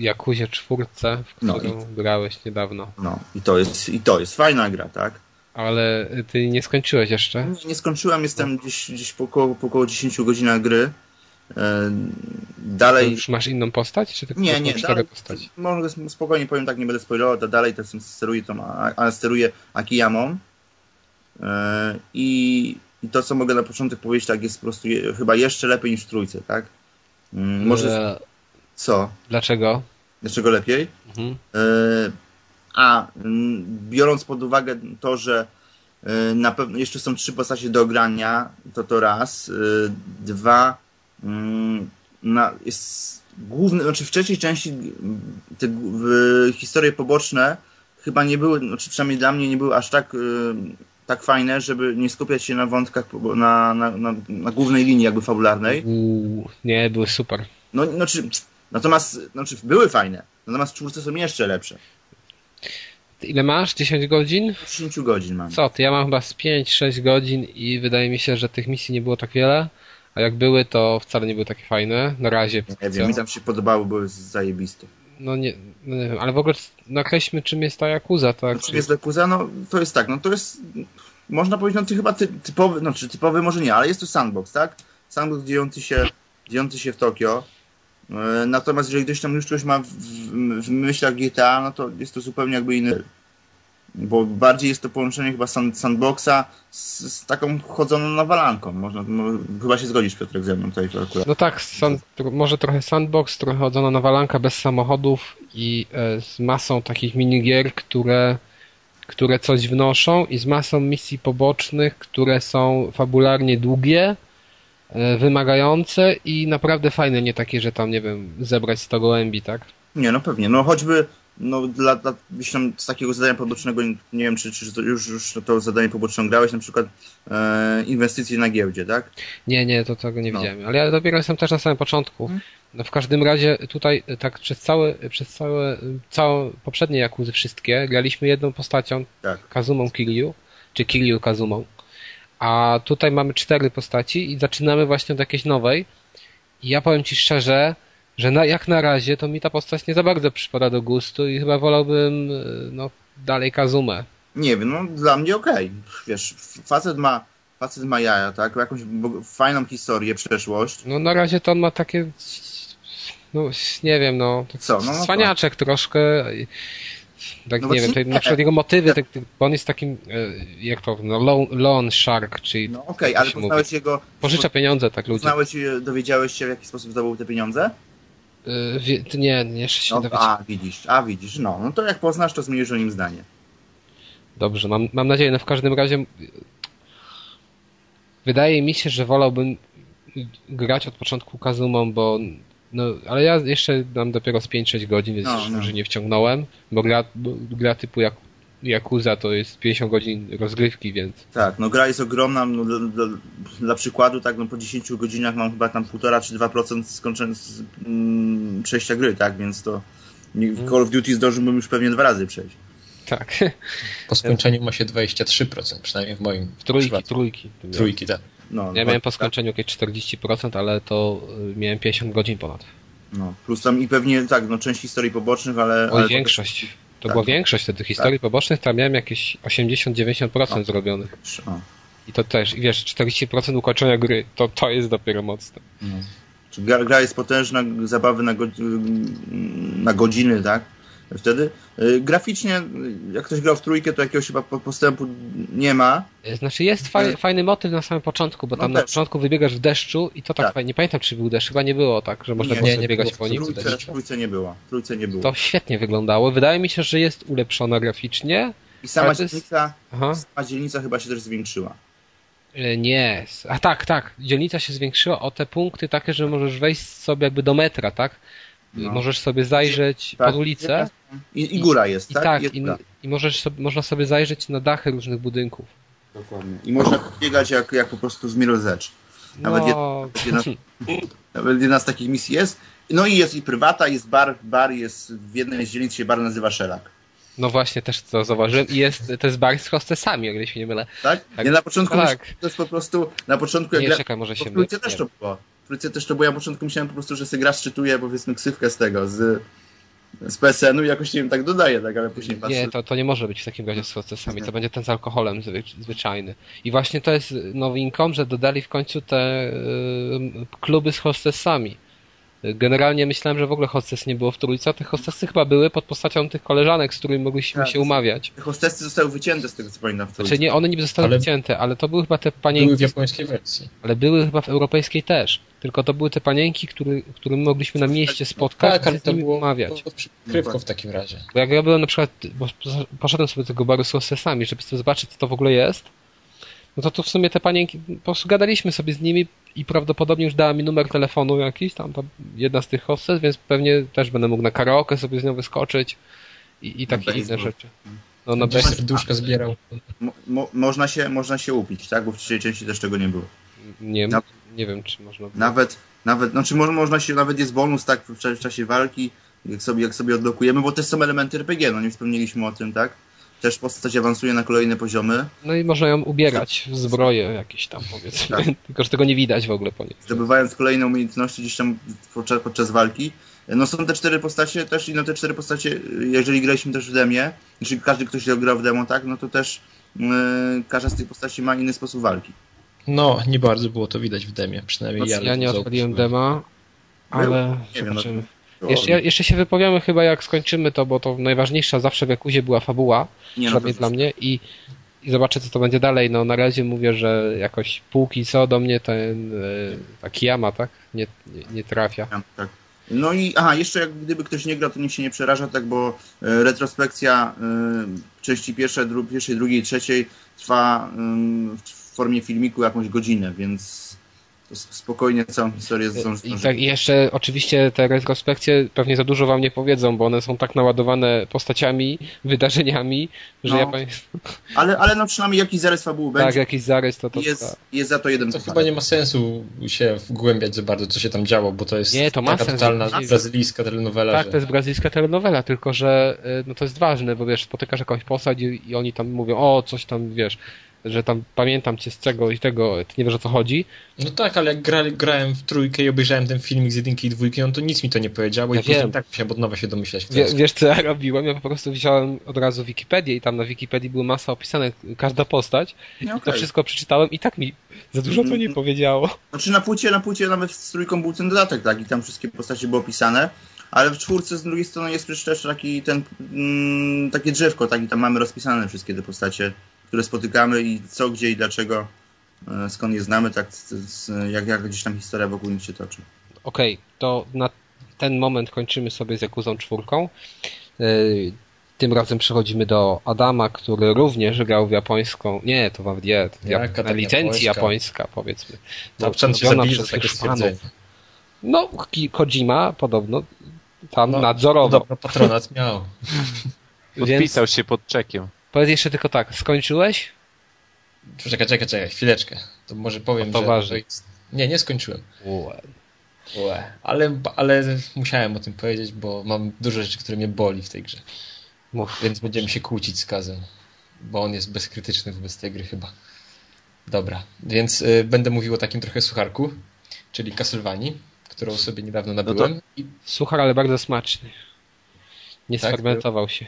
Jakuzie czwórce, w No którą grałeś niedawno. No i to jest, i to jest fajna gra, tak? Ale ty nie skończyłeś jeszcze. Nie, nie skończyłem, jestem gdzieś, gdzieś po, około, po około 10 godzinach gry. E, To dalej. Już masz inną postać, czy tylko Nie, nie, dalej, postaci? może spokojnie powiem tak, nie będę spoilował, to dalej to steruję tą, a- steruję Akiyamą. E, I, I to, co mogę na początek powiedzieć, tak jest po prostu je, chyba jeszcze lepiej niż w trójce, tak? Mm, Może E, co? Dlaczego? Dlaczego lepiej? Mhm. E, A, biorąc pod uwagę to, że e, na pewno jeszcze są trzy postacie do grania, to to raz. E, Dwa, mm, na, jest główny, znaczy w trzeciej części te historie poboczne chyba nie były, znaczy przynajmniej dla mnie nie były aż tak, tak fajne, żeby nie skupiać się na wątkach, na, na, na, na głównej linii jakby fabularnej. Nie, były super. No, znaczy, natomiast, znaczy były fajne, natomiast czwórce są jeszcze lepsze. Ile masz? 10 godzin? 10 godzin mam. Co ty? Ja mam chyba z 5-6 godzin i wydaje mi się, że tych misji nie było tak wiele. A jak były, to wcale nie były takie fajne. Na razie. Nie wiem, mi tam się podobały, były zajebiste. No nie, no nie wiem, ale w ogóle nakreślmy czym jest ta Yakuza, tak? Znaczy jest Yakuza, no to jest tak, no to jest, można powiedzieć, no to chyba ty, typowy, no czy typowy może nie, ale jest to sandbox, tak? Sandbox dziejący się, dziejący się w Tokio. E, Natomiast jeżeli ktoś tam już coś ma w, w, myślach GTA, no to jest to zupełnie jakby inny. Bo bardziej jest to połączenie chyba sand, sandboxa z, z taką chodzoną nawalanką. Można, mo- chyba się zgodzisz Piotrek ze mną tutaj akurat. No tak, sand, może trochę sandbox, trochę chodzona na walanka bez samochodów i e, z masą takich minigier, które, które coś wnoszą i z masą misji pobocznych, które są fabularnie długie, wymagające i naprawdę fajne, nie takie, że tam, nie wiem, zebrać 100 gołębi, tak? Nie, no pewnie. No choćby no, dla, dla tam z takiego zadania pobocznego, nie wiem, czy, czy to już, już to zadanie poboczne grałeś, na przykład e, inwestycje na giełdzie, tak? Nie, nie, to tego nie No. widziałem. Ale ja dopiero jestem też na samym początku. Mhm. No w każdym razie tutaj e, tak przez całe, przez całe, całe poprzednie Jakuzy wszystkie graliśmy jedną postacią, Tak. Kazumą Kiryu, czy Kiryu Kazumą. A tutaj mamy cztery postaci i zaczynamy właśnie od jakiejś nowej. I ja powiem Ci szczerze, że na, jak na razie to mi ta postać nie za bardzo przypada do gustu i chyba wolałbym e, no, dalej Kazumę. Nie wiem, no dla mnie okej. Wiesz, facet ma, facet ma jaja, tak? Jakąś fajną historię, przeszłość. No na razie to on ma takie, no nie wiem, no, Co? No, no cwaniaczek troszkę. Tak No nie wiem, to, na przykład jego motywy, tak, bo on jest takim, e, jak to, no, shark, czyli No okej, jak ale się mówi? poznałeś jego... pożycza pieniądze tak ludzie. Poznałeś, dowiedziałeś się, w jaki sposób zdobył te pieniądze? Ty Nie, nie, jeszcze się No, dowiedziałem. a, widzisz, a widzisz, no. No to jak poznasz, to zmienisz o nim zdanie. Dobrze, mam, mam nadzieję, no w każdym razie wydaje mi się, że wolałbym grać od początku Kazumą, bo No, ale ja jeszcze mam dopiero z 5-6 godzin, więc No, no, że nie wciągnąłem, bo gra, bo gra typu jak Yakuza to jest 50 godzin rozgrywki, więc Tak, no gra jest ogromna, no, dla, dla, dla przykładu, tak, no po 10 godzinach mam chyba tam 1,5 czy 2% skończenia z, mm, przejścia gry, tak, więc to w Call of Duty zdążyłbym już pewnie dwa razy przejść. tak. Po skończeniu ma się 23%, przynajmniej w moim Trójki, przypadku. trójki. Trójki, tak. No, Ja miałem po tak, skończeniu jakieś 40%, ale to y, miałem 50 godzin ponad. No, plus tam i pewnie, tak, no część historii pobocznych, ale... Oj, ale większość. To tak. była większość wtedy historii pobocznych, tam miałem jakieś 80-90% No. zrobionych. O, I to też, i wiesz, 40% ukończenia gry, to, to jest dopiero mocne. no. Czy gra, gra jest potężna, zabawy na, go, na godziny, tak? Wtedy y, graficznie, y, jak ktoś grał w trójkę, to jakiegoś chyba po- postępu nie ma. Znaczy jest faj, fajny motyw na samym początku, bo No tam na też. początku wybiegasz w deszczu i to tak, Tak. fajnie, nie pamiętam czy był deszcz, chyba nie było tak, że można Nie, było nie, nie biegać po nim. Trójce, trójce nie było. Trójce nie było. To świetnie wyglądało. Wydaje mi się, że jest ulepszona graficznie. I sama jest- dzielnica, Aha. sama dzielnica chyba się też zwiększyła. Nie. A tak, tak. Dzielnica się zwiększyła o te punkty takie, że możesz wejść sobie jakby do metra, tak? No. Możesz sobie zajrzeć Tak. pod ulicę I, i góra jest, i tak? tak, Jest i, i możesz sobie, można sobie zajrzeć na dachy różnych budynków. Dokładnie. I można biegać jak, jak po prostu w Mirror's Edge. Nawet No, Jedna, nawet jedna z takich misji jest. No i jest i prywata, jest bar, bar jest w jednej z dzielnic się bar nazywa Shellac. no właśnie, też to zauważyłem. I jest, to jest bar z hostessami, o ile się nie mylę. Tak? Tak. Ja na początku Tak. że to jest po prostu, na początku jak Nie, gra... czekaj, może się mylę. też Nie. to było. Trójce też to było, ja na początku myślałem po prostu, że sobie gra szczytuje powiedzmy ksywkę z tego, z, z PSN-u i jakoś nie wiem, tak dodaje, tak, ale później patrzę. Nie, to, to nie może być w takim razie z hostessami, to będzie ten z alkoholem zwy, zwyczajny. I właśnie to jest nowinką, że dodali w końcu te y, kluby z hostessami. Generalnie myślałem, że w ogóle hostes nie było w trójce, a te hostessy chyba były pod postacią tych koleżanek, z którymi mogliśmy Tak. się umawiać. Te hostessy zostały wycięte z tego co pamiętam w trójce. Znaczy nie, one niby zostały Ale- wycięte, ale to były chyba te Były panienki, w japońskiej wersji. ale były chyba w europejskiej też. Tylko to były te panienki, który, którym mogliśmy na mieście spotkać Tak, i ale się z to nimi było umawiać. pod przykrywką w takim razie. Bo jak ja byłem na przykład, bo poszedłem sobie do tego baru z hostessami, żeby sobie zobaczyć, co to w ogóle jest, no to tu w sumie te panienki, po prostu gadaliśmy sobie z nimi i prawdopodobnie już dała mi numer telefonu jakiś, tam, tam jedna z tych hostes, więc pewnie też będę mógł na karaoke sobie z nią wyskoczyć i, i takie inne baseball. rzeczy. No na bez... serduszka zbierał. Mo, mo, można, się, można się upić, tak? Bo w trzeciej części też tego nie było. nie, Na- nie wiem, czy można było. Nawet, nawet, znaczy mo, można się, nawet jest bonus, tak, w, w czasie walki, jak sobie, jak sobie odblokujemy, bo też są elementy RPG, no nie wspomnieliśmy o tym, tak? Też postać awansuje na kolejne poziomy. No i można ją ubierać w zbroje jakieś tam powiedzmy, Tak. tylko że tego nie widać w ogóle po niej. zdobywając kolejne umiejętności gdzieś tam podczas, podczas walki. No są te cztery postacie też i no te cztery postacie, jeżeli graliśmy też w demie, jeśli każdy ktoś grał w demo, tak, no to też yy, każda z tych postaci ma inny sposób walki. No, nie bardzo było to widać w demie, przynajmniej No, ja. Ja nie odpaliłem dema, ale Nie wiem, no, Jeszcze, jeszcze się wypowiemy chyba jak skończymy to, bo to najważniejsza zawsze w Jakuzie była fabuła, nie, no, przynajmniej to- dla mnie i, i zobaczę co to będzie dalej. No na razie mówię, że jakoś póki co do mnie ten e, ta Kiyama, tak? Nie, nie, nie trafia. tak, tak. No i aha, jeszcze jak gdyby ktoś nie grał, to niech się nie przeraża, tak, bo e, retrospekcja e, części pierwszej, dru, pierwszej, drugiej, trzeciej trwa w formie filmiku jakąś godzinę, więc spokojnie całą historię zdąży. I, tak, I jeszcze oczywiście te retrospekcje pewnie za dużo wam nie powiedzą, bo one są tak naładowane postaciami, wydarzeniami, że No. ja państwu, Ale, ale no przynajmniej jakiś zarys fabuły tak, będzie. jakiś zarys to to jest, jest za to jeden To chyba nie ma sensu się wgłębiać za bardzo, co się tam działo, bo to jest Nie, to ma taka sens. totalna Ma brazylijska telenowela, Tak, że... to jest brazylijska telenowela, tylko że y, no to jest ważne, bo wiesz, spotykasz jakąś postać i, i oni tam mówią, o, coś tam, wiesz, że tam pamiętam cię z tego i tego, ty nie wiesz o co chodzi. No tak, ale jak gra, grałem w trójkę i obejrzałem ten filmik z jedynki i dwójki, no to nic mi to nie powiedziało Ja i wiem. tak musiałem od nowa się domyślać. Wie, wiesz co ja robiłem? Ja po prostu wziąłem od razu Wikipedię i tam na Wikipedii była masa opisane, każda postać. No, To okej. wszystko przeczytałem i tak mi za dużo to nie Mhm. powiedziało. Znaczy na płycie, na płycie nawet z trójką był ten dodatek, tak, i tam wszystkie postacie były opisane, ale w czwórce z drugiej strony jest przecież też taki ten, mm, takie drzewko, tak, i tam mamy rozpisane wszystkie te postacie, które spotykamy i co, gdzie i dlaczego, e, skąd je znamy, tak, jak, jak gdzieś tam historia wokół nich się toczy. Okej, to na ten moment kończymy sobie z Jakuzą czwórką. Yy, Tym razem przechodzimy do Adama, który również grał w japońską. Nie, to wam nie, to Jaka na licencji japońska? japońska, powiedzmy. Tapczan Robiona zabije za przez takie fanów. No, Kojima podobno tam No, nadzorował. Podobno patronat miał. Więc Podpisał się pod czekiem. Powiedz jeszcze tylko tak, skończyłeś? Czekaj, czekaj, czekaj, chwileczkę. To może powiem, No to że... ważne. Nie, nie skończyłem. Ue. Ue. Ale, ale musiałem o tym powiedzieć, bo mam dużo rzeczy, które mnie boli w tej grze. Mów. Więc będziemy się kłócić z Kazem. Bo on jest bezkrytyczny wobec tej gry chyba. Dobra, więc y, będę mówił o takim trochę sucharku, czyli Castlevanii, którą sobie niedawno nabyłem. I Suchar, ale bardzo smaczny. Nie Tak, sfermentował się.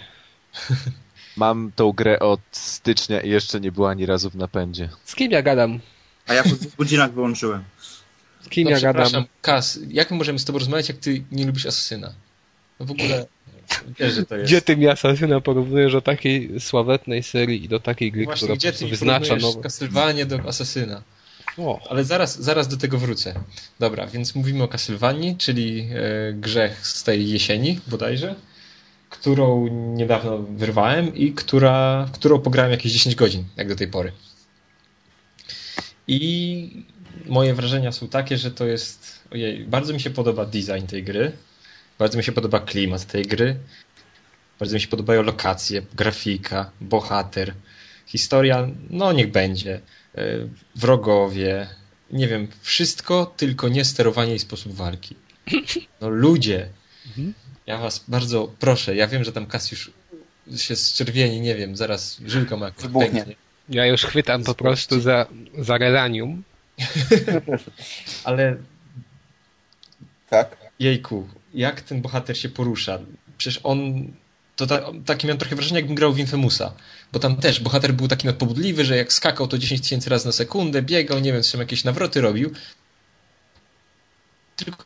Mam tą grę od stycznia i jeszcze nie była ani razu w napędzie. Z kim ja gadam? A ja po dwóch godzinach wyłączyłem. Z kim no ja gadam? Kas, jak my możemy z tobą rozmawiać, jak ty nie lubisz Asasyna? No w ogóle wiesz, że to jest. Gdzie ty mi Asasyna porównujesz do takiej sławetnej serii i do takiej gry, Właśnie, która gdzie ty wyznacza nowe... Do Asasyna? O, Ale zaraz, zaraz do tego wrócę. Dobra, więc mówimy o Castlevanii, czyli e, grzech z tej jesieni bodajże, którą niedawno wyrwałem i która, którą pograłem jakieś 10 godzin, jak do tej pory. I moje wrażenia są takie, że to jest. Ojej, bardzo mi się podoba design tej gry. Bardzo mi się podoba klimat tej gry. Bardzo mi się podobają lokacje, grafika, bohater, historia, no niech będzie. E, Wrogowie, nie wiem, wszystko, tylko nie sterowanie i sposób walki. No ludzie, Mhm. Ja was bardzo proszę, ja wiem, że tam Kasiusz się zczerwieni, nie wiem, zaraz żyłka ma Wybuchnie. pęknie. ja już chwytam po prostu za, za relanium. Ale Tak? jejku, jak ten bohater się porusza? Przecież on. To ta, takie miałem trochę wrażenie, jakbym grał w Infamousa. Bo tam też bohater był taki nadpobudliwy, że jak skakał to 10 tysięcy razy na sekundę, biegał, nie wiem, czy tam jakieś nawroty robił. Tylko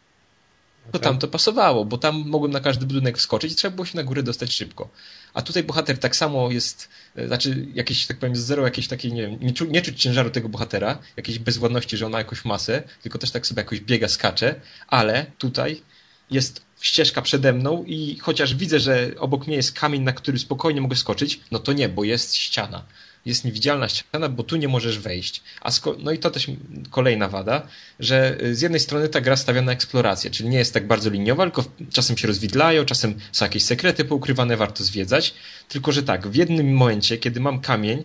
to tam to pasowało, bo tam mogłem na każdy budynek wskoczyć i trzeba było się na górę dostać szybko. A tutaj bohater tak samo jest, e, znaczy jakieś, tak powiem, zero jakiejś takiej, nie wiem, nie, czu, nie czuć ciężaru tego bohatera, jakiejś bezwładności, że on ma jakąś masę, tylko też tak sobie jakoś biega, skacze, ale tutaj jest ścieżka przede mną i chociaż widzę, że obok mnie jest kamień, na który spokojnie mogę skoczyć, no to nie, bo jest ściana. Jest niewidzialna ściana, bo tu nie możesz wejść. A no i to też kolejna wada, że y, z jednej strony ta gra stawia na eksplorację, czyli nie jest tak bardzo liniowa, tylko czasem się rozwidlają, czasem są jakieś sekrety poukrywane, warto zwiedzać. Tylko, że tak, w jednym momencie, kiedy mam kamień,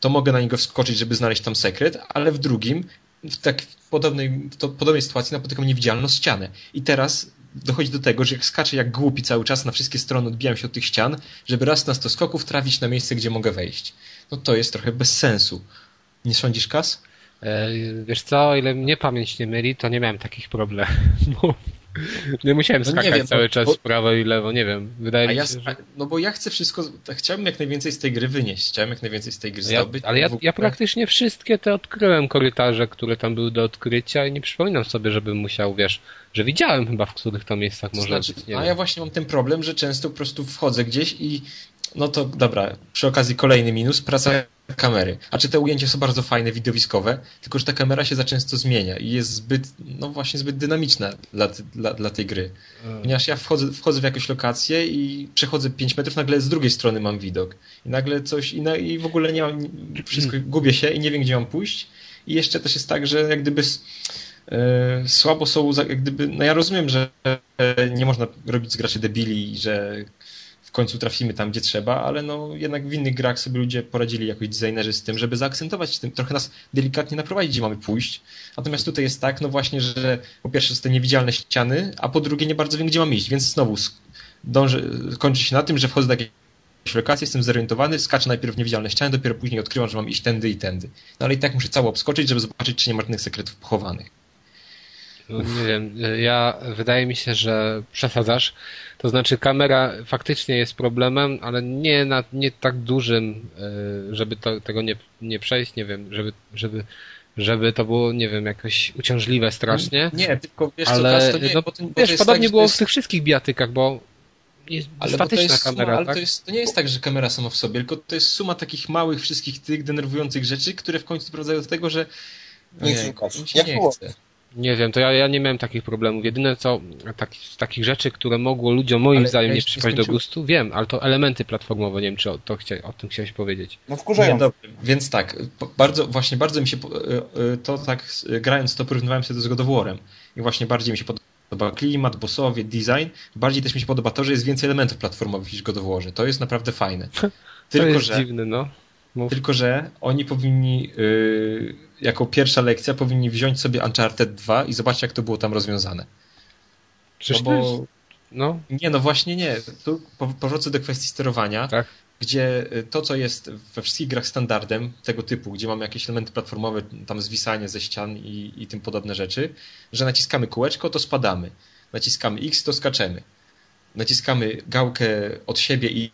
to mogę na niego wskoczyć, żeby znaleźć tam sekret, ale w drugim, w tak podobnej, w to, podobnej sytuacji napotykam niewidzialną ścianę. I teraz dochodzi do tego, że jak skaczę jak głupi cały czas na wszystkie strony, odbijam się od tych ścian, żeby raz na 100 skoków trafić na miejsce, gdzie mogę wejść. No to jest trochę bez sensu. Nie sądzisz, Kas? E, wiesz co, o ile mnie pamięć nie myli, to nie miałem takich problemów. nie musiałem No nie skakać wiem, cały bo- czas bo- w prawo i lewo, nie wiem. Wydaje mi ja, się, że... no bo ja chcę wszystko, chciałbym jak najwięcej z tej gry wynieść, chciałem jak najwięcej z tej gry Ja, zdobyć. ale ja, ja praktycznie wszystkie te odkryłem korytarze, które tam były do odkrycia i nie przypominam sobie, żebym musiał, wiesz, że widziałem chyba w których to miejscach To może znaczy, być, a wiem. ja właśnie mam ten problem, że często po prostu wchodzę gdzieś i no to dobra, przy okazji kolejny minus, praca kamery. A czy te ujęcia są bardzo fajne, widowiskowe, tylko że ta kamera się za często zmienia i jest zbyt, no właśnie zbyt dynamiczna dla, dla, dla tej gry. Ponieważ ja wchodzę, wchodzę w jakąś lokację i przechodzę 5 metrów, nagle z drugiej strony mam widok. I nagle coś, i, na, i w ogóle nie mam, wszystko, gubię się i nie wiem, gdzie mam pójść. I jeszcze też jest tak, że jak gdyby e, słabo są, jak gdyby, no ja rozumiem, że e, nie można robić z graczy debili że w końcu trafimy tam, gdzie trzeba, ale no jednak w innych grach sobie ludzie poradzili jakoś designerzy z tym, żeby zaakcentować tym, trochę nas delikatnie naprowadzić, gdzie mamy pójść. Natomiast tutaj jest tak, no właśnie, że po pierwsze są te niewidzialne ściany, a po drugie nie bardzo wiem, gdzie mam iść, więc znowu dążę, kończy się na tym, że wchodzę do jakiejś lokacji, jestem zorientowany, skaczę najpierw w niewidzialne ściany, dopiero później odkrywam, że mam iść tędy i tędy. No ale i tak muszę cało obskoczyć, żeby zobaczyć, czy nie ma żadnych sekretów pochowanych. No, nie wiem, ja wydaje mi się, że przesadzasz. To znaczy kamera faktycznie jest problemem, ale nie na nie tak dużym, e, żeby to, tego nie, nie przejść, nie wiem, żeby, żeby, żeby to było, nie wiem, jakoś uciążliwe strasznie. Nie, tylko wiesz co, ale Kas, to nie, no, bo to, bo wiesz, podobnie tak, było jest... w tych wszystkich bijatykach, bo jest Ale to jest kamera, suma, ale tak? to, jest, to nie jest tak, że kamera sama w sobie, tylko to jest suma takich małych, wszystkich tych denerwujących rzeczy, które w końcu doprowadzają do tego, że Nie się Jak nie było? chce. Nie wiem, to ja, ja nie miałem takich problemów. Jedyne co, tak, z takich rzeczy, które mogło ludziom moim Ale zdaniem ja nie nie przypaść do gustu, wiem, ale to elementy platformowe, nie wiem czy o, to chcia, o tym chciałeś powiedzieć. No Nie, wkurzające. dobrze. Więc tak, bardzo, właśnie bardzo mi się, e, e, to tak grając to porównywałem sobie to z God of War'em i właśnie bardziej mi się podoba klimat, bossowie, design, bardziej też mi się podoba to, że jest więcej elementów platformowych niż w God of War'ze. To jest naprawdę fajne. to Tylko, jest że, dziwne, no. Mów. tylko, że oni powinni y, jako pierwsza lekcja powinni wziąć sobie Uncharted 2 i zobaczyć jak to było tam rozwiązane. Przecież no bo no, nie, no właśnie nie. Tu po- powrócę do kwestii sterowania. tak. gdzie y, to, co jest we wszystkich grach standardem tego typu, gdzie mamy jakieś elementy platformowe, tam zwisanie ze ścian i, i tym podobne rzeczy, że naciskamy kółeczko, to spadamy. Naciskamy X, to skaczemy. Naciskamy gałkę od siebie i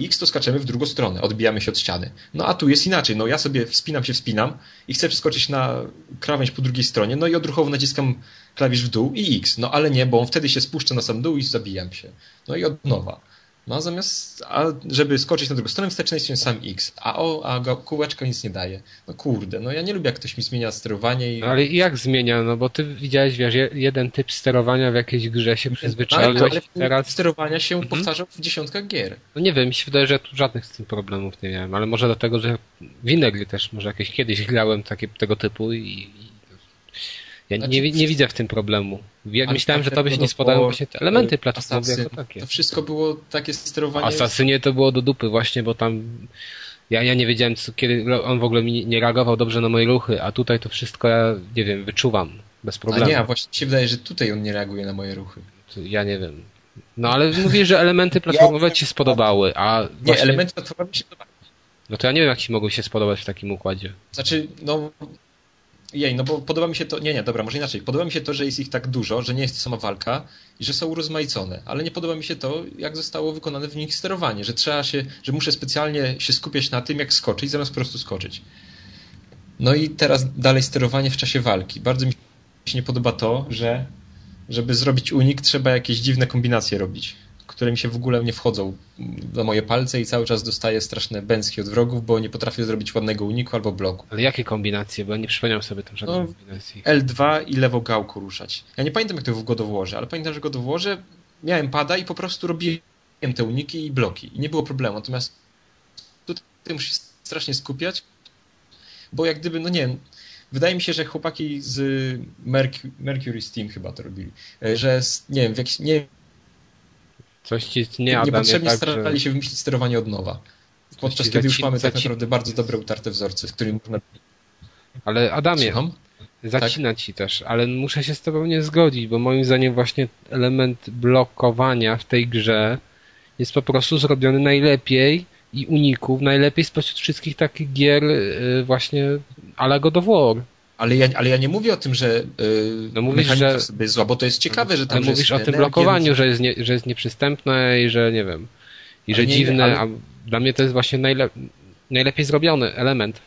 X, to skaczemy w drugą stronę, odbijamy się od ściany. No a tu jest inaczej. No ja sobie wspinam się, wspinam i chcę przeskoczyć na krawędź po drugiej stronie, no i odruchowo naciskam klawisz w dół i X. No ale nie, bo on wtedy się spuszcza na sam dół i zabijam się. No i od nowa. No zamiast, a żeby skoczyć na drugą stronę, wystarczy nacisnąć sam X, a o, a kółeczko nic nie daje. No kurde, no ja nie lubię jak ktoś mi zmienia sterowanie i... Ale i jak zmienia? No bo ty widziałeś, wiesz, je- jeden typ sterowania w jakiejś grze się przyzwyczaiłeś, ale teraz... sterowania się Mhm. powtarzał w dziesiątkach gier. No nie wiem, mi się wydaje, że tu żadnych z tym problemów nie miałem, ale może dlatego, że w inne gry też, może jakieś kiedyś grałem takie, tego typu i... ja Znaczy, nie, nie widzę w tym problemu. Ja Ale myślałem, że tak, tobie się God nie War, właśnie te elementy platformowe jako takie. To wszystko było takie sterowanie... Asasynie to było do dupy właśnie, bo tam ja, ja nie wiedziałem, co, kiedy on w ogóle mi nie reagował dobrze na moje ruchy, a tutaj to wszystko ja, nie wiem, wyczuwam bez A problemu. nie, a właśnie się wydaje, że tutaj on nie reaguje na moje ruchy. To Ja nie wiem. No ale mówisz, że elementy platformowe ci się spodobały, a Nie, właśnie, elementy platformowe mi się podobają. no to ja nie wiem, jak ci mogą się spodobać w takim układzie. Znaczy, no. Jej, no bo podoba mi się to. Nie, nie, dobra, może inaczej. Podoba mi się to, że jest ich tak dużo, że nie jest to sama walka i że są urozmaicone, ale nie podoba mi się to, jak zostało wykonane w nich sterowanie, że trzeba się, że muszę specjalnie się skupiać na tym, jak skoczyć, zamiast po prostu skoczyć. No i teraz dalej sterowanie w czasie walki. Bardzo mi się nie podoba to, że żeby zrobić unik, trzeba jakieś dziwne kombinacje robić, które mi się w ogóle nie wchodzą na moje palce i cały czas dostaję straszne bęcki od wrogów, bo nie potrafię zrobić ładnego uniku albo bloku. Ale jakie kombinacje? Bo ja nie przypomniałem sobie tam żadnej No, kombinacji. L2 i lewo gałką ruszać. Ja nie pamiętam jak to w God of Warze, ale pamiętam, że w God of Warze miałem pada i po prostu robiłem te uniki i bloki i nie było problemu. Natomiast tutaj muszę się strasznie skupiać, bo jak gdyby, no nie wiem, wydaje mi się, że chłopaki z Merc- Mercury Steam chyba to robili, e, że nie wiem, w jakiś, nie, Coś ci nie niepotrzebnie tak, starali się wymyślić sterowanie od nowa. Podczas kiedy już mamy tak naprawdę bardzo dobre utarte wzorce, z którymi można... Ale Adamie, Słucham? zacina ci też, ale muszę się z tobą nie zgodzić, bo moim zdaniem właśnie element blokowania w tej grze jest po prostu zrobiony najlepiej i uników, najlepiej spośród wszystkich takich gier y, właśnie a la God of War. Ale ja, ale ja nie mówię o tym, że yy, No mówisz, mechanika że- sobie jest zła, bo to jest ciekawe, że tam Ale mówisz o tym blokowaniu, że jest, nie, że jest nieprzystępne i że nie wiem, i że nie, dziwne, ale- a dla mnie to jest właśnie najle, najlepiej zrobiony element.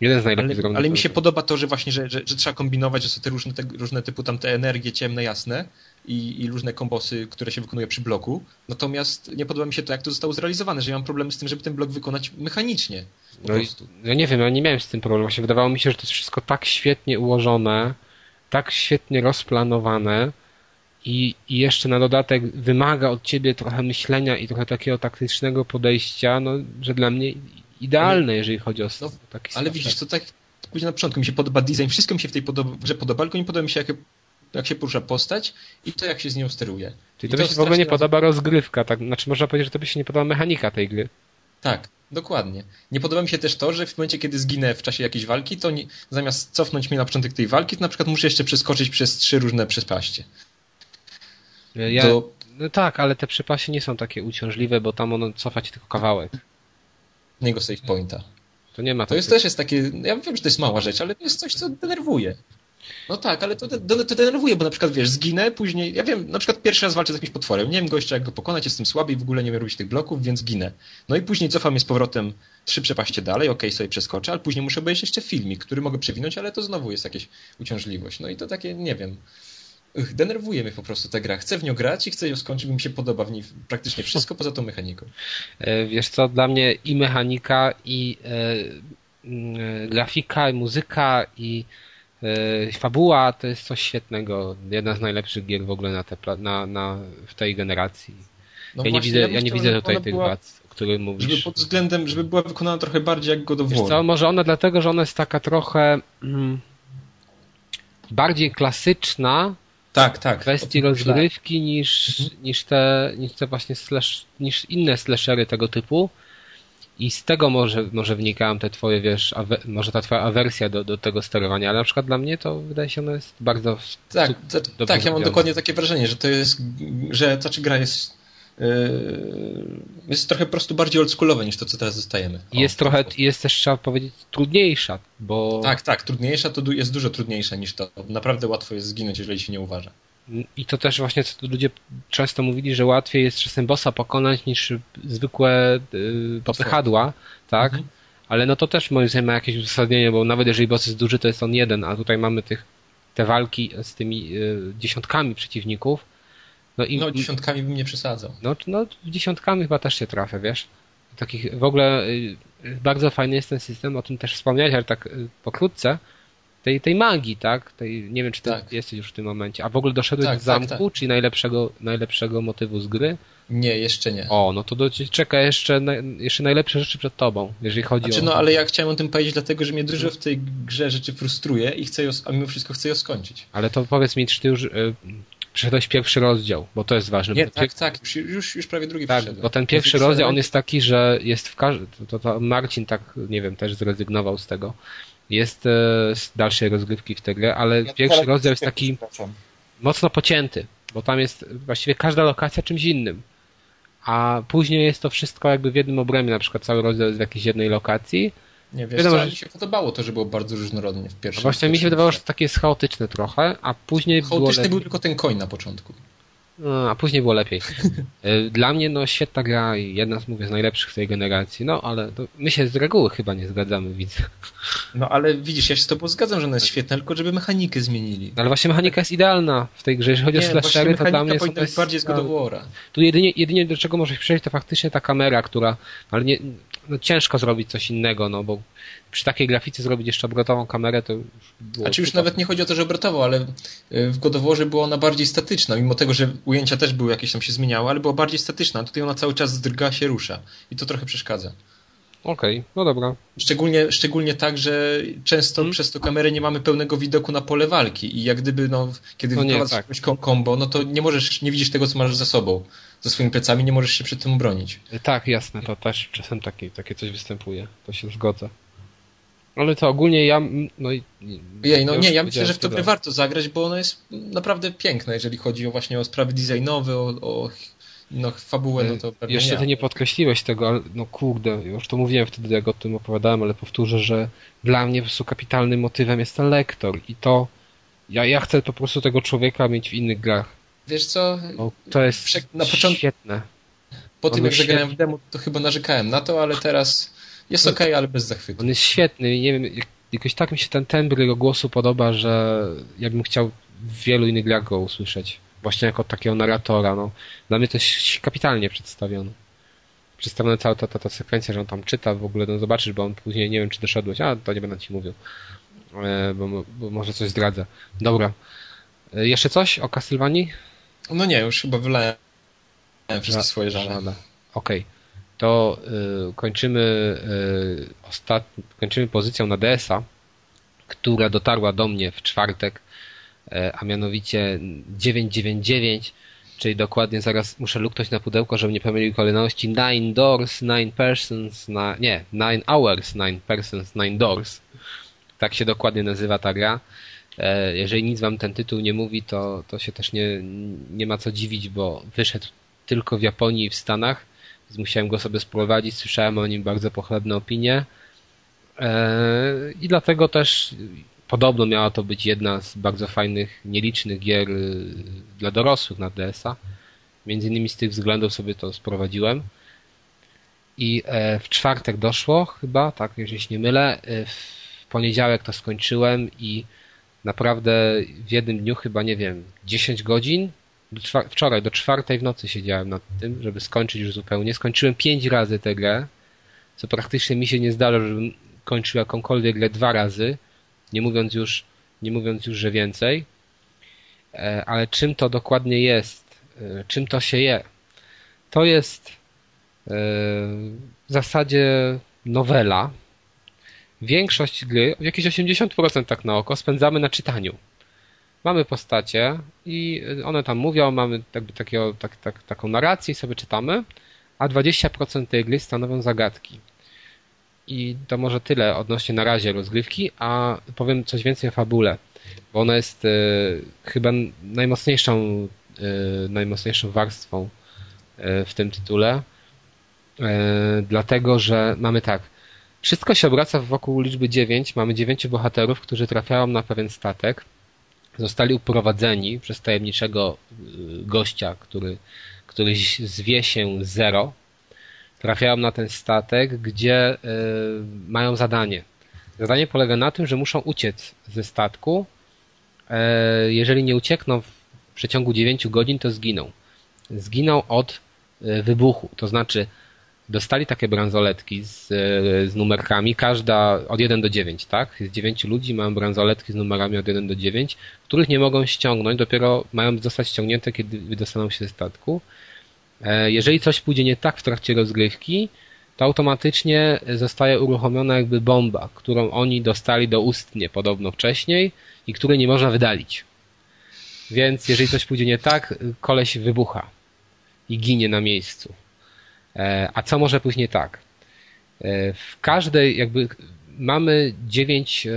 Jeden z najlepiej Ale, zrobionych. ale mi się podoba to, że właśnie, że, że, że trzeba kombinować, że są te różne, te, różne typu tam te energie ciemne, jasne i, i różne kombosy, które się wykonuje przy bloku. Natomiast nie podoba mi się to, jak to zostało zrealizowane, że ja mam problem z tym, żeby ten blok wykonać mechanicznie. Po No i-. Ja nie wiem, ja nie miałem z tym problemu. Właśnie wydawało mi się, że to jest wszystko tak świetnie ułożone, tak świetnie rozplanowane i, i jeszcze na dodatek wymaga od ciebie trochę myślenia i trochę takiego taktycznego podejścia, no, że dla mnie idealne, jeżeli chodzi o No, taki Ale widzisz, to tak później na początku mi się podoba design, wszystko mi się w tej podoba, grze podoba, tylko nie podoba mi się, jak, jak się porusza postać i to, jak się z nią steruje. Czyli I to by się w ogóle nie podoba rozgrywka, tak? Znaczy można powiedzieć, że to by się nie podoba mechanika tej gry. Tak, dokładnie. Nie podoba mi się też to, że w momencie, kiedy zginę w czasie jakiejś walki, to nie, zamiast cofnąć mnie na początek tej walki, to na przykład muszę jeszcze przeskoczyć przez trzy różne przespaście. Ja, No tak, ale te przypasy nie są takie uciążliwe, bo tam ono cofa ci tylko kawałek. innego save pointa. To nie ma To jest też jest takie, ja wiem, że to jest mała rzecz, ale to jest coś, co denerwuje. No tak, ale to, to, to denerwuje, bo na przykład wiesz, zginę, później, ja wiem, na przykład pierwszy raz walczę z jakimś potworem, nie wiem gościa jak go pokonać, jestem słaby i w ogóle nie umiem robić tych bloków, więc ginę. No i później cofam je z powrotem trzy przepaście dalej, okej, sobie przeskoczę, ale później muszę obejrzeć jeszcze filmik, który mogę przewinąć, ale to znowu jest jakaś uciążliwość. No i to takie, nie wiem, Ych, denerwuje mnie po prostu ta gra. Chcę w nią grać i chcę ją skończyć, bo mi się podoba w niej praktycznie wszystko poza tą mechaniką. E, Wiesz co, dla mnie i mechanika, i e, e, grafika, i muzyka, i fabuła to jest coś świetnego. Jedna z najlepszych gier w ogóle na, te, na, na, w tej generacji. No ja, nie właśnie, widzę, ja ja nie widzę tutaj tych była- wad, o których mówisz. Żeby pod względem, żeby była wykonana trochę bardziej jak God of War. co, może ona dlatego, że ona jest taka trochę mm, bardziej klasyczna Tak, tak. w kwestii rozgrywki niż, niż, te, niż te właśnie slash, niż inne slashery tego typu. I z tego może, może wynikają te twoje, wiesz, może ta twoja awersja do, do tego sterowania, ale na przykład dla mnie to wydaje się, ona jest bardzo Tak, to, tak, ja mam dokładnie takie wrażenie, że to jest, że ta czy gra jest yy, jest trochę po prostu bardziej oldschoolowe niż to, co teraz dostajemy. I jest O, trochę, jest też trzeba powiedzieć trudniejsza, bo Tak, tak, trudniejsza to jest dużo trudniejsza niż to. Naprawdę łatwo jest zginąć, jeżeli się nie uważa. I to też właśnie co ludzie często mówili, że łatwiej jest czasem bossa pokonać niż zwykłe y, popychadła, tak? Mhm. Ale no to też moim zdaniem ma jakieś uzasadnienie, bo nawet jeżeli boss jest duży, to jest on jeden, a tutaj mamy tych te walki z tymi y, dziesiątkami przeciwników. No i No, dziesiątkami bym nie przesadzał. no, no dziesiątkami chyba też się trafia, wiesz? Takich w ogóle y, bardzo fajny jest ten system, o tym też wspomniałeś, ale tak y, pokrótce. Tej, tej magii, tak? Tej, nie wiem, czy ty Tak. jesteś już w tym momencie. A w ogóle doszedłeś Tak, do zamku, tak, czyli najlepszego, najlepszego motywu z gry? Nie, jeszcze nie. O, no to do, czeka jeszcze, jeszcze najlepsze rzeczy przed tobą, jeżeli chodzi Znaczy, o... no, ale ja chciałem o tym powiedzieć, dlatego, że mnie dużo w tej grze rzeczy frustruje i chcę ją, a mimo wszystko chcę ją skończyć. Ale to powiedz mi, czy ty już y, przeszedłeś pierwszy rozdział, bo to jest ważne. Nie, tak, tak, już, już, prawie drugi Tak, bo ten pierwszy rozdział, on jest taki, że jest w każdym, to, to Marcin tak, nie wiem, też zrezygnował z tego. Jest e, z dalszej rozgrywki w tę grę, ale Ja pierwszy rozdział jest taki mocno pocięty, bo tam jest właściwie każda lokacja czymś innym. A później jest to wszystko jakby w jednym obrębie, na przykład cały rozdział jest w jakiejś jednej lokacji. Nie wiesz, Wiadomo, co, że- mi się podobało to, że było bardzo różnorodnie w A pierwszym. właśnie mi się pierwszym wydawało, że takie jest chaotyczne trochę, a później było Chaotyczny lepiej. był tylko ten koń na początku. No, a później było lepiej. E, Dla mnie, no, świetna gra i jedna z, mówię, z najlepszych tej generacji. No, ale to my się z reguły chyba nie zgadzamy, widzę. No ale widzisz, ja się z tobą zgadzam, że ona jest świetna, tylko żeby mechanikę zmienili. Ale właśnie mechanika jest idealna w tej grze. Jeżeli chodzi Nie, o slashery, to dla mnie są bardziej z God. Tu jedynie, jedynie do czego możesz przejść, to faktycznie ta kamera, która, ale nie, no ciężko zrobić coś innego, no bo przy takiej grafice zrobić jeszcze obrotową kamerę, to już było Znaczy już nawet nie chodzi o to, że obrotowo, ale y, w God of War'ze była ona bardziej statyczna, mimo tego, że ujęcia też były jakieś tam się zmieniały, ale była bardziej statyczna. Tutaj ona cały czas drga się, rusza. I to trochę przeszkadza. Okej, no dobra. Szczególnie, szczególnie tak, że często Hmm? przez to kamerę nie mamy pełnego widoku na pole walki i jak gdyby, no, kiedy No wyprowadzasz tak. kombo, no to nie możesz, nie widzisz tego, co masz za sobą, ze swoimi plecami, nie możesz się przed tym obronić. Tak, jasne, to też czasem takie, takie coś występuje. To się zgodzę. Ale to ogólnie ja, no i... Jej, no już nie, ja myślę, że w to grę warto zagrać, bo ona jest naprawdę piękna, jeżeli chodzi o właśnie o sprawy designowe, o, o no, fabułę, no to pewnie Jeszcze nie. ty nie podkreśliłeś tego, ale no kurde, już to mówiłem wtedy, jak o tym opowiadałem, ale powtórzę, że dla mnie po prostu kapitalnym motywem jest ten lektor i to ja, ja chcę po prostu tego człowieka mieć w innych grach. Wiesz co, to jest Prze- na początku- świetne. po tym jak zagrałem w demo, to chyba narzekałem na to, ale teraz jest okej, ale bez zachwytu. On jest świetny i nie wiem, jak- jakoś tak mi się ten tembr jego głosu podoba, że ja bym chciał w wielu innych grach go usłyszeć. Właśnie jako takiego narratora, no. Dla mnie to jest kapitalnie przedstawione. Przedstawiona cała ta, ta, ta sekwencja, że on tam czyta w ogóle, no zobaczysz, bo on później, nie wiem czy doszedłeś, a to nie będę ci mówił, e, bo, bo może coś zdradzę. Dobra. E, jeszcze coś o Castlevanii? No nie, już chyba wylałem wszystkie Ża- swoje żale. Okej. To y, kończymy y, ostat... kończymy pozycją na DS-a, która dotarła do mnie w czwartek, a mianowicie 999, czyli dokładnie zaraz muszę luknąć na pudełko, żeby nie pomylił kolejności. Nine doors, nine persons, na... nie, nine hours, nine persons, nine doors. Tak się dokładnie nazywa ta gra. E, Jeżeli nic wam ten tytuł nie mówi, to, to się też nie, nie ma co dziwić, bo wyszedł tylko w Japonii i w Stanach, więc musiałem go sobie sprowadzić. Słyszałem o nim bardzo pochlebne opinie. E, I dlatego też podobno miała to być jedna z bardzo fajnych, nielicznych gier y, dla dorosłych na DS-a. Między innymi z tych względów sobie to sprowadziłem. I e, w czwartek doszło chyba, tak, jeżeli się nie mylę. E, W poniedziałek to skończyłem i naprawdę w jednym dniu chyba, nie wiem, 10 godzin. Do czwar- wczoraj do czwartej w nocy siedziałem nad tym, żeby skończyć już zupełnie. Skończyłem pięć razy tę grę, co praktycznie mi się nie zdarza, żebym kończył jakąkolwiek grę dwa razy. Nie mówiąc już, nie mówiąc już, że więcej. E, ale czym to dokładnie jest? E, czym to się je? To jest w zasadzie nowela. Większość gry, jakieś 80% tak na oko, spędzamy na czytaniu. Mamy postacie i one tam mówią, mamy jakby takiego, tak, tak, taką narrację i sobie czytamy, a 20% tej gry stanowią zagadki. I to może tyle odnośnie na razie rozgrywki, a powiem coś więcej o fabule, bo ona jest e, chyba najmocniejszą, e, najmocniejszą warstwą e, w tym tytule, dlatego że mamy tak, wszystko się obraca wokół liczby 9, mamy 9 bohaterów, którzy trafiają na pewien statek, zostali uprowadzeni przez tajemniczego gościa, który, który zwie się Zero, trafiają na ten statek, gdzie y, mają zadanie. Zadanie polega na tym, że muszą uciec ze statku. E, jeżeli nie uciekną w przeciągu 9 godzin, to zginą. Zginą od e, wybuchu, to znaczy dostali takie bransoletki z, z numerkami, każda od 1 do 9, tak? Jest 9 ludzi, mają bransoletki z numerami od 1 do 9, których nie mogą ściągnąć, dopiero mają zostać ściągnięte, kiedy wydostaną się ze statku. E, jeżeli coś pójdzie nie tak w trakcie rozgrywki, to automatycznie zostaje uruchomiona jakby bomba, którą oni dostali do ustnie podobno wcześniej i której nie można wydalić. Więc jeżeli coś pójdzie nie tak, koleś wybucha i ginie na miejscu. E, a co może później tak? E, w każdej jakby mamy dziewięć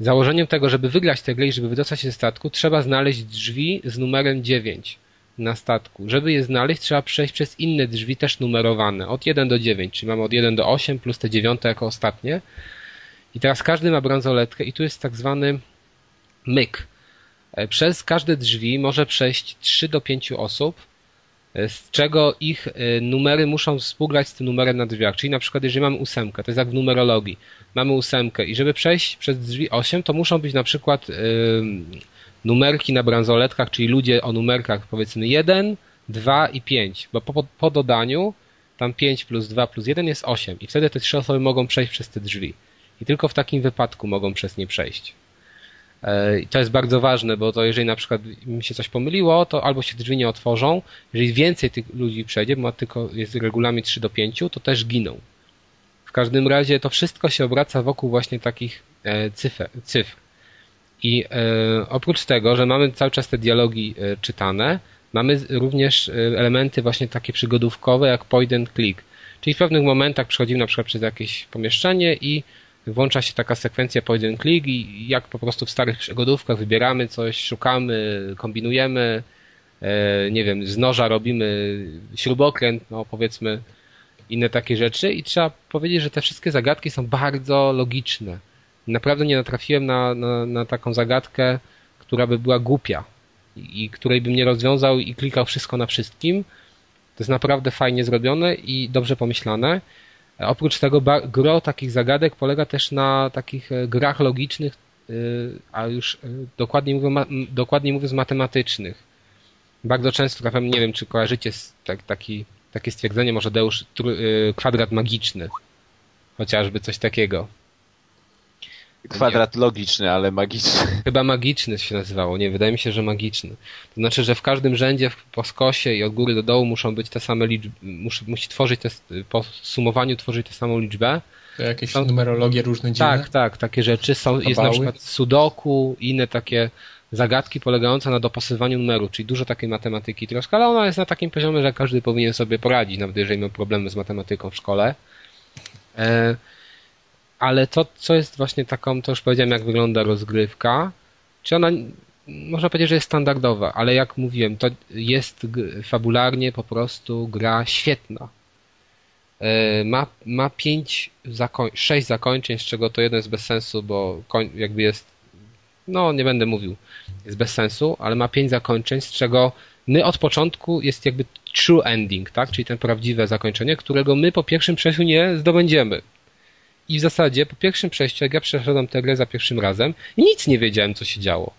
założeniem tego, żeby wygrać tę grę i żeby wydostać się ze statku, trzeba znaleźć drzwi z numerem 9 na statku. Żeby je znaleźć, trzeba przejść przez inne drzwi, też numerowane, od 1 do 9, czyli mamy od 1 do 8 plus te dziewiąte jako ostatnie. I teraz każdy ma bransoletkę i tu jest tak zwany myk. E, przez każde drzwi może przejść 3 do 5 osób, e, z czego ich e, numery muszą współgrać z tym numerem na drzwiach. Czyli na przykład jeżeli mamy ósemkę, to jest jak w numerologii, mamy ósemkę i żeby przejść przez drzwi 8, to muszą być na przykład numerki na bransoletkach, czyli ludzie o numerkach powiedzmy 1, 2 i 5, bo po, po dodaniu tam 5 plus 2 plus 1 jest 8 i wtedy te trzy osoby mogą przejść przez te drzwi. I tylko w takim wypadku mogą przez nie przejść. E, I to jest bardzo ważne, bo to jeżeli na przykład mi się coś pomyliło, to albo się drzwi nie otworzą, jeżeli więcej tych ludzi przejdzie, bo tylko jest regulamin 3 do 5, to też giną. W każdym razie to wszystko się obraca wokół właśnie takich e, cyfr. I e, oprócz tego, że mamy cały czas te dialogi e, czytane, mamy również e, elementy właśnie takie przygodówkowe jak point and click. Czyli w pewnych momentach przechodzimy na przykład przez jakieś pomieszczenie i włącza się taka sekwencja point and click i jak po prostu w starych przygodówkach wybieramy coś, szukamy, kombinujemy, nie wiem, z noża robimy śrubokręt, no powiedzmy inne takie rzeczy i trzeba powiedzieć, że te wszystkie zagadki są bardzo logiczne naprawdę nie natrafiłem na, na, na taką zagadkę, która by była głupia i, której bym nie rozwiązał i klikał wszystko na wszystkim. To jest naprawdę fajnie zrobione i dobrze pomyślane. Oprócz tego gro takich zagadek polega też na takich e, grach logicznych, e, a już e, dokładnie mówię, dokładnie mówię z matematycznych. Bardzo często trafiam, nie wiem czy kojarzycie tak, taki, takie stwierdzenie, może Deusz, kwadrat magiczny. Chociażby coś takiego. Kwadrat logiczny, ale magiczny. Chyba magiczny się nazywało, nie, wydaje mi się, że magiczny. To znaczy, że w każdym rzędzie po skosie i od góry do dołu muszą być te same liczby, musi, musi tworzyć te, po sumowaniu tworzyć tę samą liczbę. To jakieś Są... numerologie różne dziwne? Tak, tak, takie rzeczy. Są, jest na przykład sudoku i inne takie zagadki polegające na dopasowaniu numeru, czyli dużo takiej matematyki troszkę, ale ona jest na takim poziomie, że każdy powinien sobie poradzić, nawet jeżeli miał problemy z matematyką w szkole. E ale to, co jest właśnie taką, to już powiedziałem, jak wygląda rozgrywka, czy ona, można powiedzieć, że jest standardowa, ale jak mówiłem, to jest fabularnie po prostu gra świetna. E, ma, ma pięć, sześć zakończeń, z czego to jeden jest bez sensu, bo jakby jest, no nie będę mówił, jest bez sensu, ale ma pięć zakończeń, z czego my od początku jest jakby true ending, tak? Czyli ten prawdziwe zakończenie, którego my po pierwszym przejściu nie zdobędziemy. I w zasadzie po pierwszym przejściu, jak ja przeszedłem tę grę za pierwszym razem, nic nie wiedziałem, co się działo.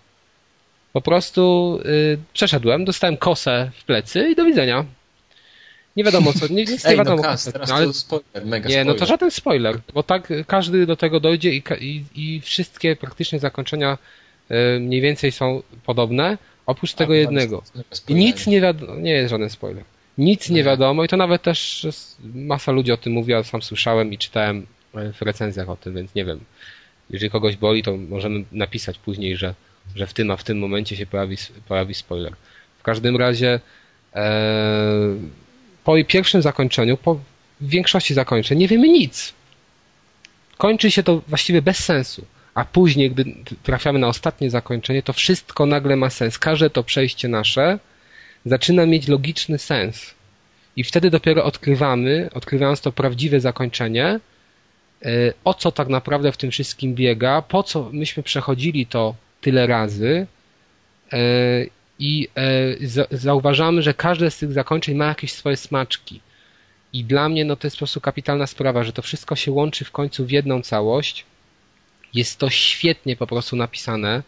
Po prostu yy, przeszedłem, dostałem kosę w plecy i do widzenia. Nie wiadomo co, nie, nic nie Ej, no wiadomo. kas, teraz no, ale to spoiler, mega nie, spoiler. no to żaden spoiler, bo tak każdy do tego dojdzie i, i, i wszystkie praktycznie zakończenia e, mniej więcej są podobne, oprócz tego A, jednego. I nic nie wiadomo, nie jest żaden spoiler. Nic nie Nie. wiadomo i to nawet też masa ludzi o tym mówi, ja sam słyszałem i czytałem w recenzjach o tym, więc nie wiem. Jeżeli kogoś boli, to możemy napisać później, że, że w tym, a w tym momencie się pojawi, pojawi spoiler. W każdym razie e, po pierwszym zakończeniu, po większości zakończeń nie wiemy nic. Kończy się to właściwie bez sensu. A później, gdy trafiamy na ostatnie zakończenie, to wszystko nagle ma sens. Każde to przejście nasze zaczyna mieć logiczny sens. I wtedy dopiero odkrywamy, odkrywając to prawdziwe zakończenie, o co tak naprawdę w tym wszystkim biega, po co myśmy przechodzili to tyle razy e, i e, za- zauważamy, że każde z tych zakończeń ma jakieś swoje smaczki. I dla mnie no, to jest po prostu kapitalna sprawa, że to wszystko się łączy w końcu w jedną całość. Jest to świetnie po prostu napisane.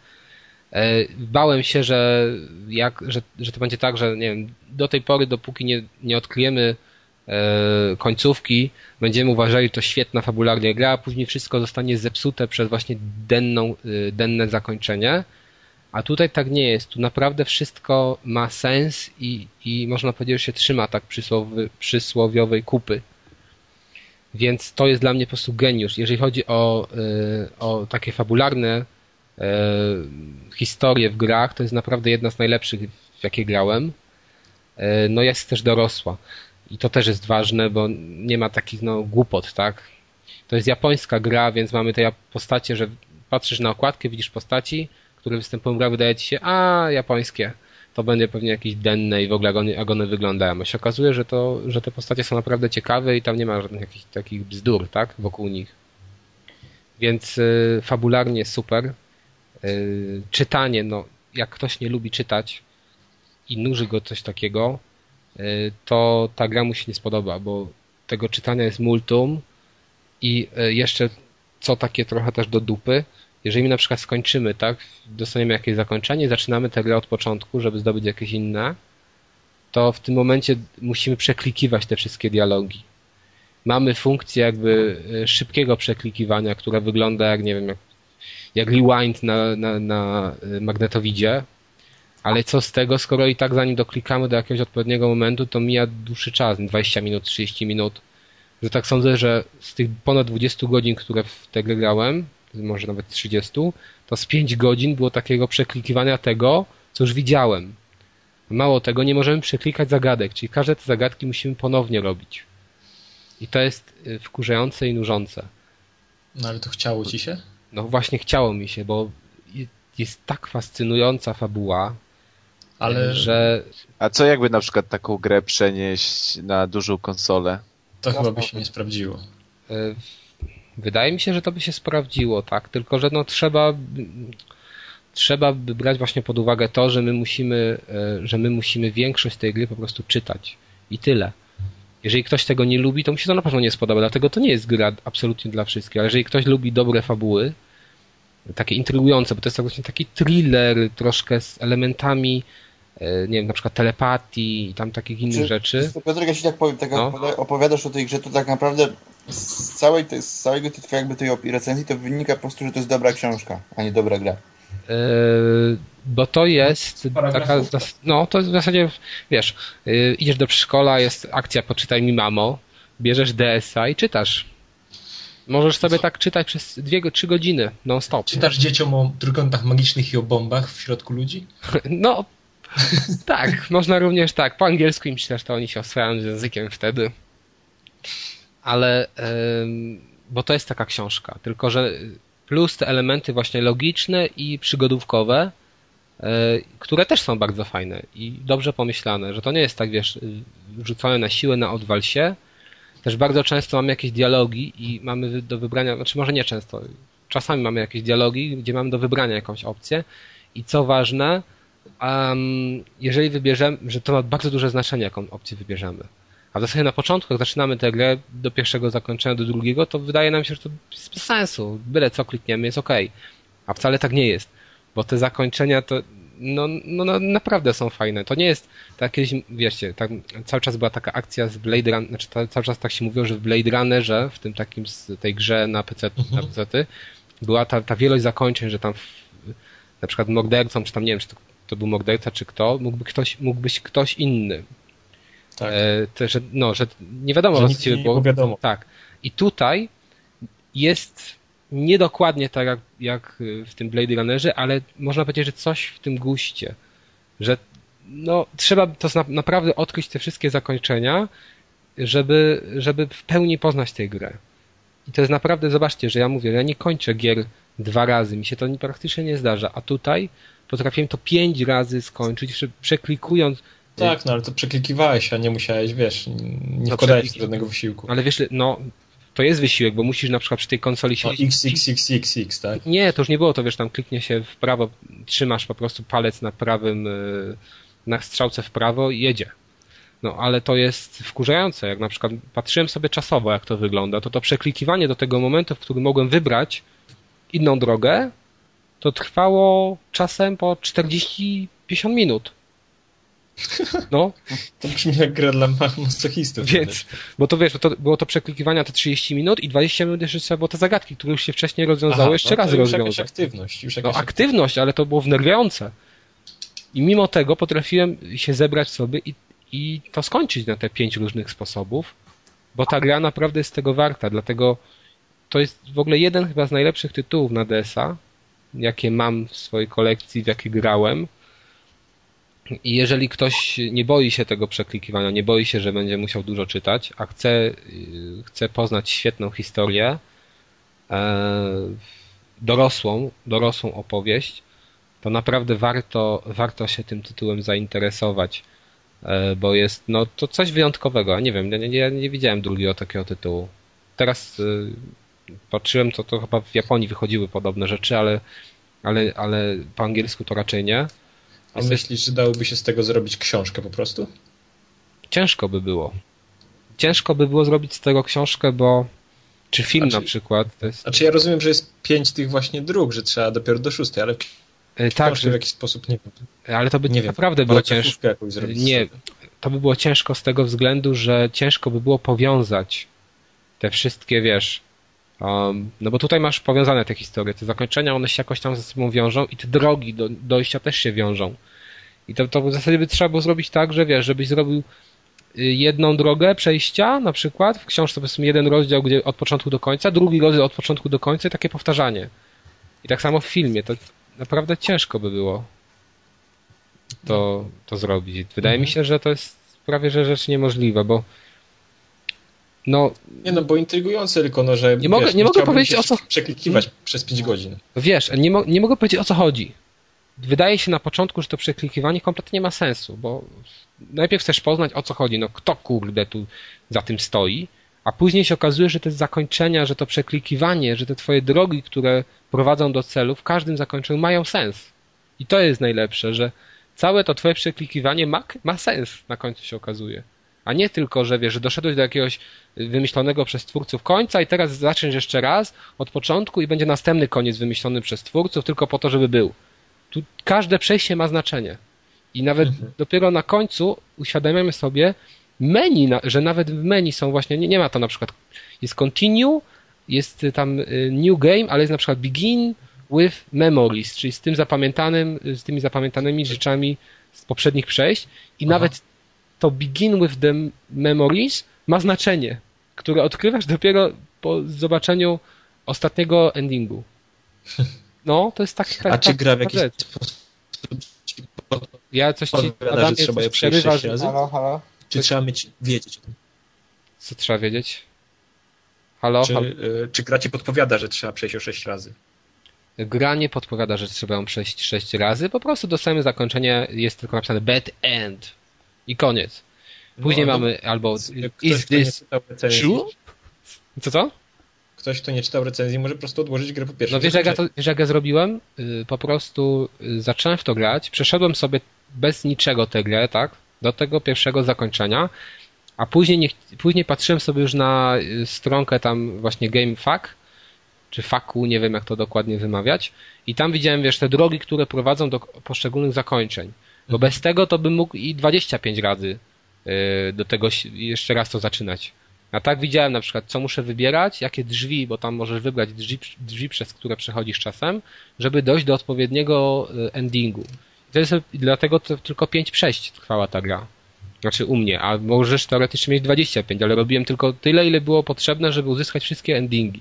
E, Bałem się, że, jak, że, że to będzie tak, że nie wiem, do tej pory, dopóki nie, nie odkryjemy e, końcówki, będziemy uważali, to świetna fabularnie gra, a później wszystko zostanie zepsute przez właśnie denną, y, denne zakończenie. A tutaj tak nie jest. Tu naprawdę wszystko ma sens i, i można powiedzieć, że się trzyma tak przysłowy, przysłowiowej kupy. Więc to jest dla mnie po prostu geniusz. Jeżeli chodzi o, y, o takie fabularne historie w grach, to jest naprawdę jedna z najlepszych, w jakie grałem. No jest też dorosła. I to też jest ważne, bo nie ma takich no, głupot, tak? To jest japońska gra, więc mamy te postacie, że patrzysz na okładkę, widzisz postaci, które występują w grach, wydaje ci się, a japońskie. To będzie pewnie jakieś denne i w ogóle jak one, wyglądają. A się okazuje, że, to, że te postacie są naprawdę ciekawe i tam nie ma żadnych takich bzdur, tak? Wokół nich. Więc y, fabularnie super. Y, czytanie, no, jak ktoś nie lubi czytać i nuży go coś takiego, to ta gra mu się nie spodoba, bo tego czytania jest multum i y, jeszcze co takie trochę też do dupy, jeżeli my na przykład skończymy, tak, dostaniemy jakieś zakończenie, zaczynamy tę grę od początku, żeby zdobyć jakieś inne, to w tym momencie musimy przeklikiwać te wszystkie dialogi. Mamy funkcję jakby y, szybkiego przeklikiwania, która wygląda jak, nie wiem, jak, jak rewind na, na, na y, magnetowidzie, ale co z tego, skoro i tak zanim doklikamy do jakiegoś odpowiedniego momentu, to mija dłuższy czas, 20 minut, 30 minut, że tak sądzę, że z tych ponad 20 godzin, które w tę grę grałem, może nawet 30, to z 5 godzin było takiego przeklikiwania tego, co już widziałem. Mało tego, nie możemy przeklikać zagadek, czyli każde te zagadki musimy ponownie robić. I to jest y, wkurzające i nużące. No ale to chciało ci się? No właśnie chciało mi się, bo je- jest tak fascynująca fabuła, Ale że A co jakby na przykład taką grę przenieść na dużą konsolę? to chyba by się nie sprawdziło. wydaje mi się, że to by się sprawdziło, tak? Tylko, że no trzeba trzeba by brać właśnie pod uwagę to, że my musimy, y, że my musimy większość tej gry po prostu czytać. I tyle. Jeżeli ktoś tego nie lubi, to mu się to na pewno nie spodoba, dlatego to nie jest gra absolutnie dla wszystkich. Ale jeżeli ktoś lubi dobre fabuły, takie intrygujące, bo to jest właśnie taki thriller troszkę z elementami, e, nie wiem, na przykład telepatii i tam takich innych Czy- rzeczy. Piotrek, ja ci tak powiem, tak No. opowiada- opowiadasz o tej grze, to tak naprawdę z, całej tej, z całego tej jakby tej recenzji to wynika po prostu, że to jest dobra książka, a nie dobra gra. E, bo to jest taka, zas- no to w zasadzie, wiesz, e, idziesz do przedszkola, jest akcja Poczytaj mi mamo, bierzesz DS-a i czytasz. Możesz sobie tak czytać przez dwie, go- trzy godziny non-stop. Czytasz dzieciom o trójkątach magicznych i o bombach w środku ludzi? No, tak, można również tak. Po angielsku im czytasz, to oni się oswajają z językiem wtedy. Ale, bo to jest taka książka, tylko że plus te elementy właśnie logiczne i przygodówkowe, e, które też są bardzo fajne i dobrze pomyślane, że to nie jest tak, wiesz, rzucone na siłę, na odwal się. Też bardzo często mamy jakieś dialogi i mamy do wybrania, znaczy może nie często, czasami mamy jakieś dialogi, gdzie mamy do wybrania jakąś opcję i co ważne, um, jeżeli wybierzemy, że to ma bardzo duże znaczenie, jaką opcję wybierzemy. A w zasadzie na początku, jak zaczynamy tę grę do pierwszego zakończenia, do drugiego, to wydaje nam się, że to jest bez sensu. Byle co klikniemy, jest ok. A wcale tak nie jest. Bo te zakończenia to no, no, no naprawdę są fajne. To nie jest tak kiedyś, wiecie, tak, cały czas była taka akcja z Blade Runner, znaczy ta, cały czas tak się mówiło, że w Blade Runnerze, w tym takim, z tej grze na PC, Mhm. na PC była ta, ta wielość zakończeń, że tam w, na przykład mordercą, czy tam nie wiem, czy to, to był morderca, czy kto, mógłby ktoś, mógł być ktoś inny. Tak. E, że, no, że nie wiadomo Że nic było. wiadomo. Tak. I tutaj jest niedokładnie tak jak, jak w tym Blade Runnerze, ale można powiedzieć, że coś w tym guście. Że no, trzeba to zna- naprawdę odkryć te wszystkie zakończenia, żeby, żeby w pełni poznać tę grę. I to jest naprawdę, zobaczcie, że ja mówię, ja nie kończę gier dwa razy, mi się to nie- praktycznie nie zdarza, a tutaj potrafiłem to pięć razy skończyć, przeklikując Tak, no ale to przeklikiwałeś, a nie musiałeś, wiesz, nie No, wkładałeś żadnego wysiłku. Ale wiesz, no to jest wysiłek, bo musisz na przykład przy tej konsoli No, siedzieć. XXXXX, tak? Nie, to już nie było to, wiesz, tam kliknie się w prawo, trzymasz po prostu palec na prawym, y, na strzałce w prawo i jedzie. No, ale to jest wkurzające, jak na przykład patrzyłem sobie czasowo, jak to wygląda, to to przeklikiwanie do tego momentu, w którym mogłem wybrać inną drogę, to trwało czasem po 40-50 minut. No, To brzmi jak gra dla ma- masochistów. więc, bo to wiesz, bo to, było to przeklikiwania te 30 minut i 20 minut jeszcze trzeba było te zagadki, które już się wcześniej rozwiązały, Aha, jeszcze no raz rozwiązać. aktywność. Już No aktywność, ale to było wnerwiające. I mimo tego potrafiłem się zebrać sobie i, i to skończyć na te pięć różnych sposobów, bo ta gra naprawdę jest tego warta, dlatego to jest w ogóle jeden chyba z najlepszych tytułów na DS-a, jakie mam w swojej kolekcji, w jakie grałem. I jeżeli ktoś nie boi się tego przeklikiwania, nie boi się, że będzie musiał dużo czytać, a chce, yy, chce poznać świetną historię, e, dorosłą, dorosłą opowieść, to naprawdę warto, warto się tym tytułem zainteresować, e, bo jest no, to coś wyjątkowego. Ja nie wiem, ja nie, ja nie widziałem drugiego takiego tytułu. Teraz y, patrzyłem, to, to chyba w Japonii wychodziły podobne rzeczy, ale, ale, ale po angielsku to raczej nie. A myślisz, że dałoby się z tego zrobić książkę po prostu? Ciężko by było. Ciężko by było zrobić z tego książkę, bo czy film Znaczy- na przykład, to jest Znaczy ja rozumiem, że jest pięć tych właśnie dróg, że trzeba dopiero do szóstej, ale e, tak, że, w jakiś sposób nie wiem. ale to by Nie wiem. naprawdę było ciężko. Nie, to by było ciężko z tego względu, że ciężko by było powiązać te wszystkie, wiesz, um, no bo tutaj masz powiązane te historie, te zakończenia, one się jakoś tam ze sobą wiążą i te drogi do dojścia też się wiążą. I to, to w zasadzie by trzeba było zrobić tak, że wiesz, żebyś zrobił y, jedną drogę przejścia, na przykład w książce powiedzmy jeden rozdział, gdzie od początku do końca, drugi rozdział od początku do końca i takie powtarzanie. I tak samo w filmie, to naprawdę ciężko by było to, to zrobić. Wydaje mi Mhm. się, że to jest prawie że rzecz niemożliwa, bo no Nie no, bo intrygujące tylko, no, że Nie mogę- wiesz, nie mogę powiedzieć, o co- przeklikiwać przez 5 godzin. wiesz, nie, mo- nie mogę powiedzieć o co chodzi. Wydaje się na początku, że to przeklikiwanie kompletnie nie ma sensu, bo najpierw chcesz poznać o co chodzi, no kto kurde tu za tym stoi, a później się okazuje, że te zakończenia, że to przeklikiwanie, że te twoje drogi, które prowadzą do celu, w każdym zakończeniu mają sens. I to jest najlepsze, że całe to twoje przeklikiwanie ma, ma sens, na końcu się okazuje. A nie tylko, że wiesz, że doszedłeś do jakiegoś wymyślonego przez twórców końca i teraz zaczniesz jeszcze raz od początku i będzie następny koniec wymyślony przez twórców tylko po to, żeby był. Tu każde przejście ma znaczenie. I nawet Mhm. dopiero na końcu uświadamiamy sobie menu, że nawet w menu są właśnie, nie, nie ma to na przykład, jest continue, jest tam y, new game, ale jest na przykład begin with memories, czyli z tym zapamiętanym, z tymi zapamiętanymi rzeczami z poprzednich przejść i Aha. nawet to begin with the memories ma znaczenie, które odkrywasz dopiero po zobaczeniu ostatniego endingu. No, to jest tak, tak A czy tak, gra w jakiś rzecz. sposób Ja coś ci podpowiada, Adamie, że trzeba je przejść przerywasz. sześć razy? Halo, halo? Czy trzeba mieć, wiedzieć o tym? Co trzeba wiedzieć? Halo? Czy, halo? y, czy gra ci podpowiada, że trzeba przejść o 6 razy? Gra nie podpowiada, że trzeba ją przejść sześć razy, po prostu dostajemy zakończenie, jest tylko napisane bad end i koniec. Później No, no, mamy albo Ktoś, is this true? Co co? Ktoś, kto nie czytał recenzji, może po prostu odłożyć grę po pierwszym No wiesz jak, ja to, wiesz jak ja zrobiłem? Y, Po prostu y, zacząłem w to grać, przeszedłem sobie bez niczego tę grę, tak? Do tego pierwszego zakończenia, a później, nie, później patrzyłem sobie już na y, stronkę tam właśnie GameFAQ, czy faku, nie wiem jak to dokładnie wymawiać. I tam widziałem, wiesz, te drogi, które prowadzą do poszczególnych zakończeń. Bo bez tego to bym mógł i 25 razy yy, do tego jeszcze raz to zaczynać. A tak widziałem na przykład, co muszę wybierać, jakie drzwi, bo tam możesz wybrać drzwi, drzwi przez które przechodzisz czasem, żeby dojść do odpowiedniego y, endingu. I dlatego to tylko 5 przejść trwała ta gra. Znaczy u mnie, a możesz teoretycznie mieć 25, ale robiłem tylko tyle, ile było potrzebne, żeby uzyskać wszystkie endingi.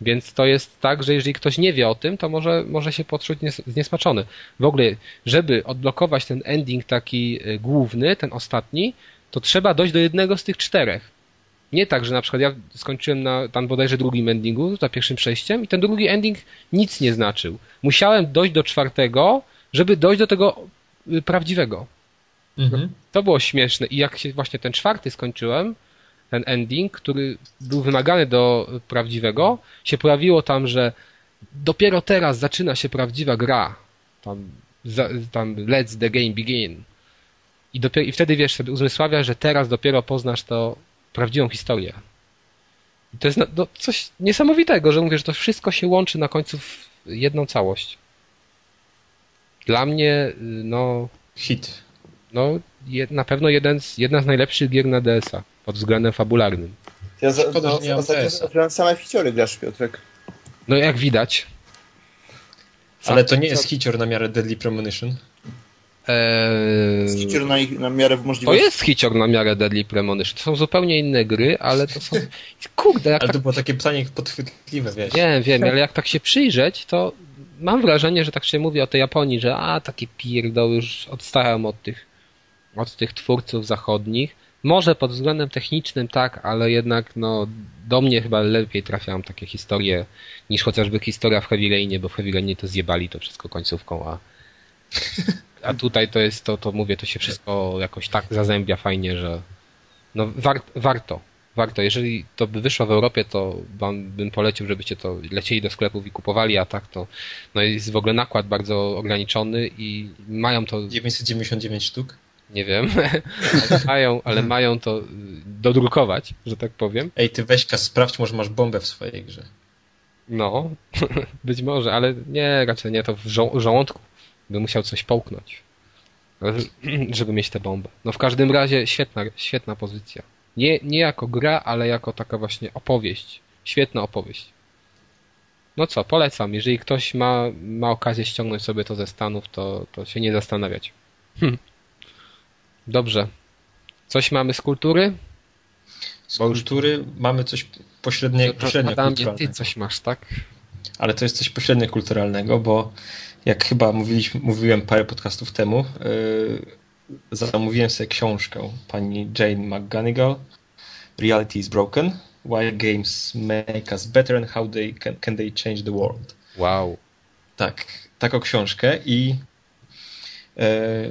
Więc to jest tak, że jeżeli ktoś nie wie o tym, to może, może się poczuć nies- zniesmaczony. W ogóle, żeby odblokować ten ending taki y, główny, ten ostatni, to trzeba dojść do jednego z tych czterech. Nie tak, że na przykład ja skończyłem na tam bodajże drugim endingu, za pierwszym przejściem i ten drugi ending nic nie znaczył. Musiałem dojść do czwartego, żeby dojść do tego y, prawdziwego. Mhm. To było śmieszne i jak się właśnie ten czwarty skończyłem, ten ending, który był wymagany do prawdziwego, się pojawiło tam, że dopiero teraz zaczyna się prawdziwa gra. Tam, za, tam let's the game begin. I, dopiero, I wtedy wiesz sobie uzmysławia, że teraz dopiero poznasz to prawdziwą historię. I to jest no, coś niesamowitego, że mówię, że to wszystko się łączy na końcu w jedną całość. Dla mnie, y, no, Hit. no, je, na pewno jeden z, jedna z najlepszych gier na DS-a pod względem fabularnym. Ja za, Szkoda, no, że nie mam ostatnio same ficiory grasz, Piotrek. No jak widać. Ale to nie jest hicior na miarę Deadly Premonition. Eee, na, na miarę to możliwości. jest hicior na miarę Deadly Premonition. To są zupełnie inne gry, ale to są... Kurde, jak Ale tak... to było takie pytanie podchwytliwe, wiesz. Wiem, wiem, ale jak tak się przyjrzeć, to mam wrażenie, że tak się mówi o tej Japonii, że a, takie pierdoły już odstałem od tych, od tych twórców zachodnich. Może pod względem technicznym tak, ale jednak no, do mnie chyba lepiej trafiają takie historie niż chociażby historia w Heavy Rainie, bo w Heavy Rainie to zjebali to wszystko końcówką, a, a tutaj to jest to, to mówię, to się wszystko jakoś tak zazębia fajnie, że no war, warto. Warto. Jeżeli to by wyszło w Europie, to wam bym polecił, żebyście to lecieli do sklepów i kupowali, a tak to no jest w ogóle nakład bardzo ograniczony i mają to 999 sztuk. Nie wiem, ale mają, ale mają to y, dodrukować, że tak powiem. Ej, ty Weźka, sprawdź, może masz bombę w swojej grze. No, być może, ale nie, raczej nie, to w żo- żołądku by musiał coś połknąć, żeby mieć tę bombę. No w każdym razie świetna, świetna pozycja. Nie, nie jako gra, ale jako taka właśnie opowieść. Świetna opowieść. No co, polecam. Jeżeli ktoś ma, ma okazję ściągnąć sobie to ze Stanów, to, to się nie zastanawiać. Hm. Dobrze. Coś mamy z kultury? Z Bo już- kultury mamy coś pośrednie, pośrednio Adamie, kulturalnego. ty coś masz, tak? Ale to jest coś pośrednio kulturalnego, bo jak chyba mówiliśmy, mówiłem parę podcastów temu, yy, zamówiłem sobie książkę pani Jane McGonigal Reality is Broken. Why games make us better and how they can, can they change the world. Wow. Tak, taką książkę i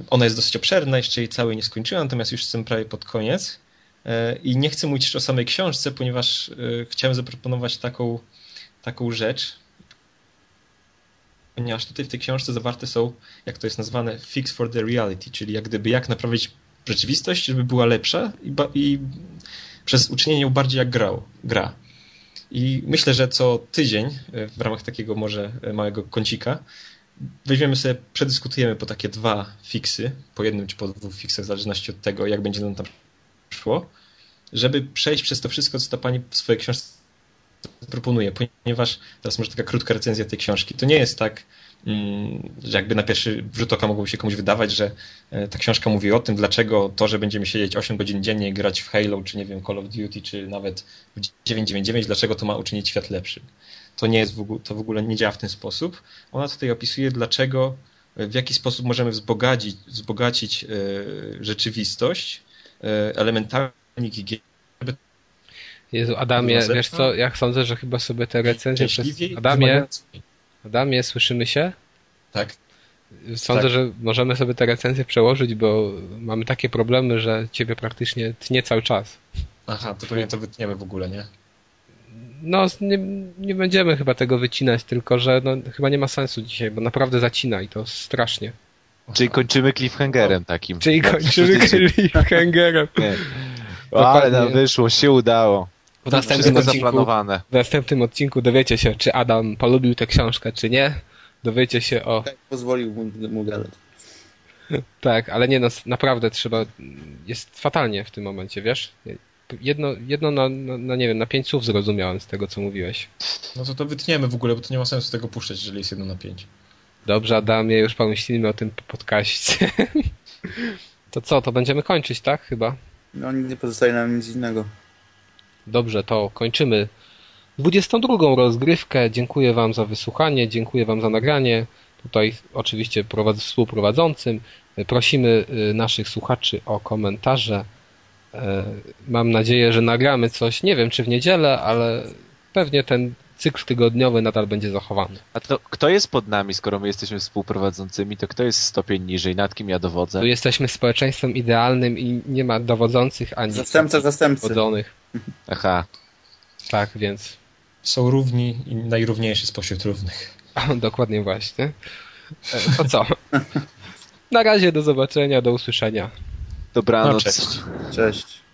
ona jest dosyć obszerna, jeszcze jej całej nie skończyłem, natomiast już jestem prawie pod koniec. E, I nie chcę mówić o samej książce, ponieważ e, chciałem zaproponować taką, taką rzecz, ponieważ tutaj w tej książce zawarte są, jak to jest nazwane, fix for the reality, czyli jak gdyby jak naprawić rzeczywistość, żeby była lepsza i, i przez uczynienie ją bardziej jak grał, gra. I myślę, że co tydzień e, w ramach takiego może e, małego kącika weźmiemy sobie, przedyskutujemy po takie dwa fiksy, po jednym czy po dwóch fiksach, w zależności od tego, jak będzie nam tam szło, żeby przejść przez to wszystko, co ta pani w swojej książce proponuje, ponieważ teraz może taka krótka recenzja tej książki. To nie jest tak, mm, że jakby na pierwszy rzut oka mogło się komuś wydawać, że e, ta książka mówi o tym, dlaczego to, że będziemy siedzieć 8 godzin dziennie, grać w Halo, czy nie wiem, Call of Duty, czy nawet w 999, dlaczego to ma uczynić świat lepszym. To nie jest w ogóle, to w ogóle nie działa w ten sposób. Ona tutaj opisuje, dlaczego, w jaki sposób możemy wzbogacić, wzbogacić e, rzeczywistość e, elementami gier, Jezu, Adamie, wiesz co, ja sądzę, że chyba sobie te recenzje przez... Adamie, Adamie, słyszymy się? Tak. Sądzę, Tak. że możemy sobie te recenzje przełożyć, bo mamy takie problemy, że ciebie praktycznie tnie cały czas. Aha, to pewnie to wytniemy w ogóle, nie? No, nie, nie będziemy chyba tego wycinać, tylko że no, chyba nie ma sensu dzisiaj, bo naprawdę zacina i to strasznie. Czyli kończymy cliffhangerem takim. Czyli kończymy cliffhangerem. Nie. O, ale nam wyszło, się udało. W następnym, odcinku, w następnym odcinku dowiecie się, czy Adam polubił tę książkę, czy nie. Dowiecie się o... Tak pozwolił mu, mu gadać. Tak, ale nie, no, naprawdę trzeba... Jest fatalnie w tym momencie, wiesz? Jedno, jedno na, na, na, nie wiem, na pięć słów zrozumiałem z tego, co mówiłeś. No to to wytniemy w ogóle, bo to nie ma sensu tego puszczać, jeżeli jest jedno na pięć. Dobrze, Adamie, już pomyślimy o tym podcaście. To co, to będziemy kończyć, tak? Chyba. No nie pozostaje nam nic innego. Dobrze, to kończymy 22 rozgrywkę. Dziękuję Wam za wysłuchanie, dziękuję Wam za nagranie. Tutaj oczywiście prowadz, współprowadzącym. Prosimy y, naszych słuchaczy o komentarze. E, Mam nadzieję, że nagramy coś, nie wiem czy w niedzielę, ale pewnie ten cykl tygodniowy nadal będzie zachowany. A to kto jest pod nami, skoro my jesteśmy współprowadzącymi, to kto jest stopień niżej, nad kim ja dowodzę? Tu jesteśmy społeczeństwem idealnym i nie ma dowodzących ani Zastępca zastępcy. wodzonych. Aha. Tak, więc Są równi i najrówniejsi spośród równych. dokładnie właśnie. E, To co? Na razie do zobaczenia, do usłyszenia. Dobranoc. No, cześć. Cześć.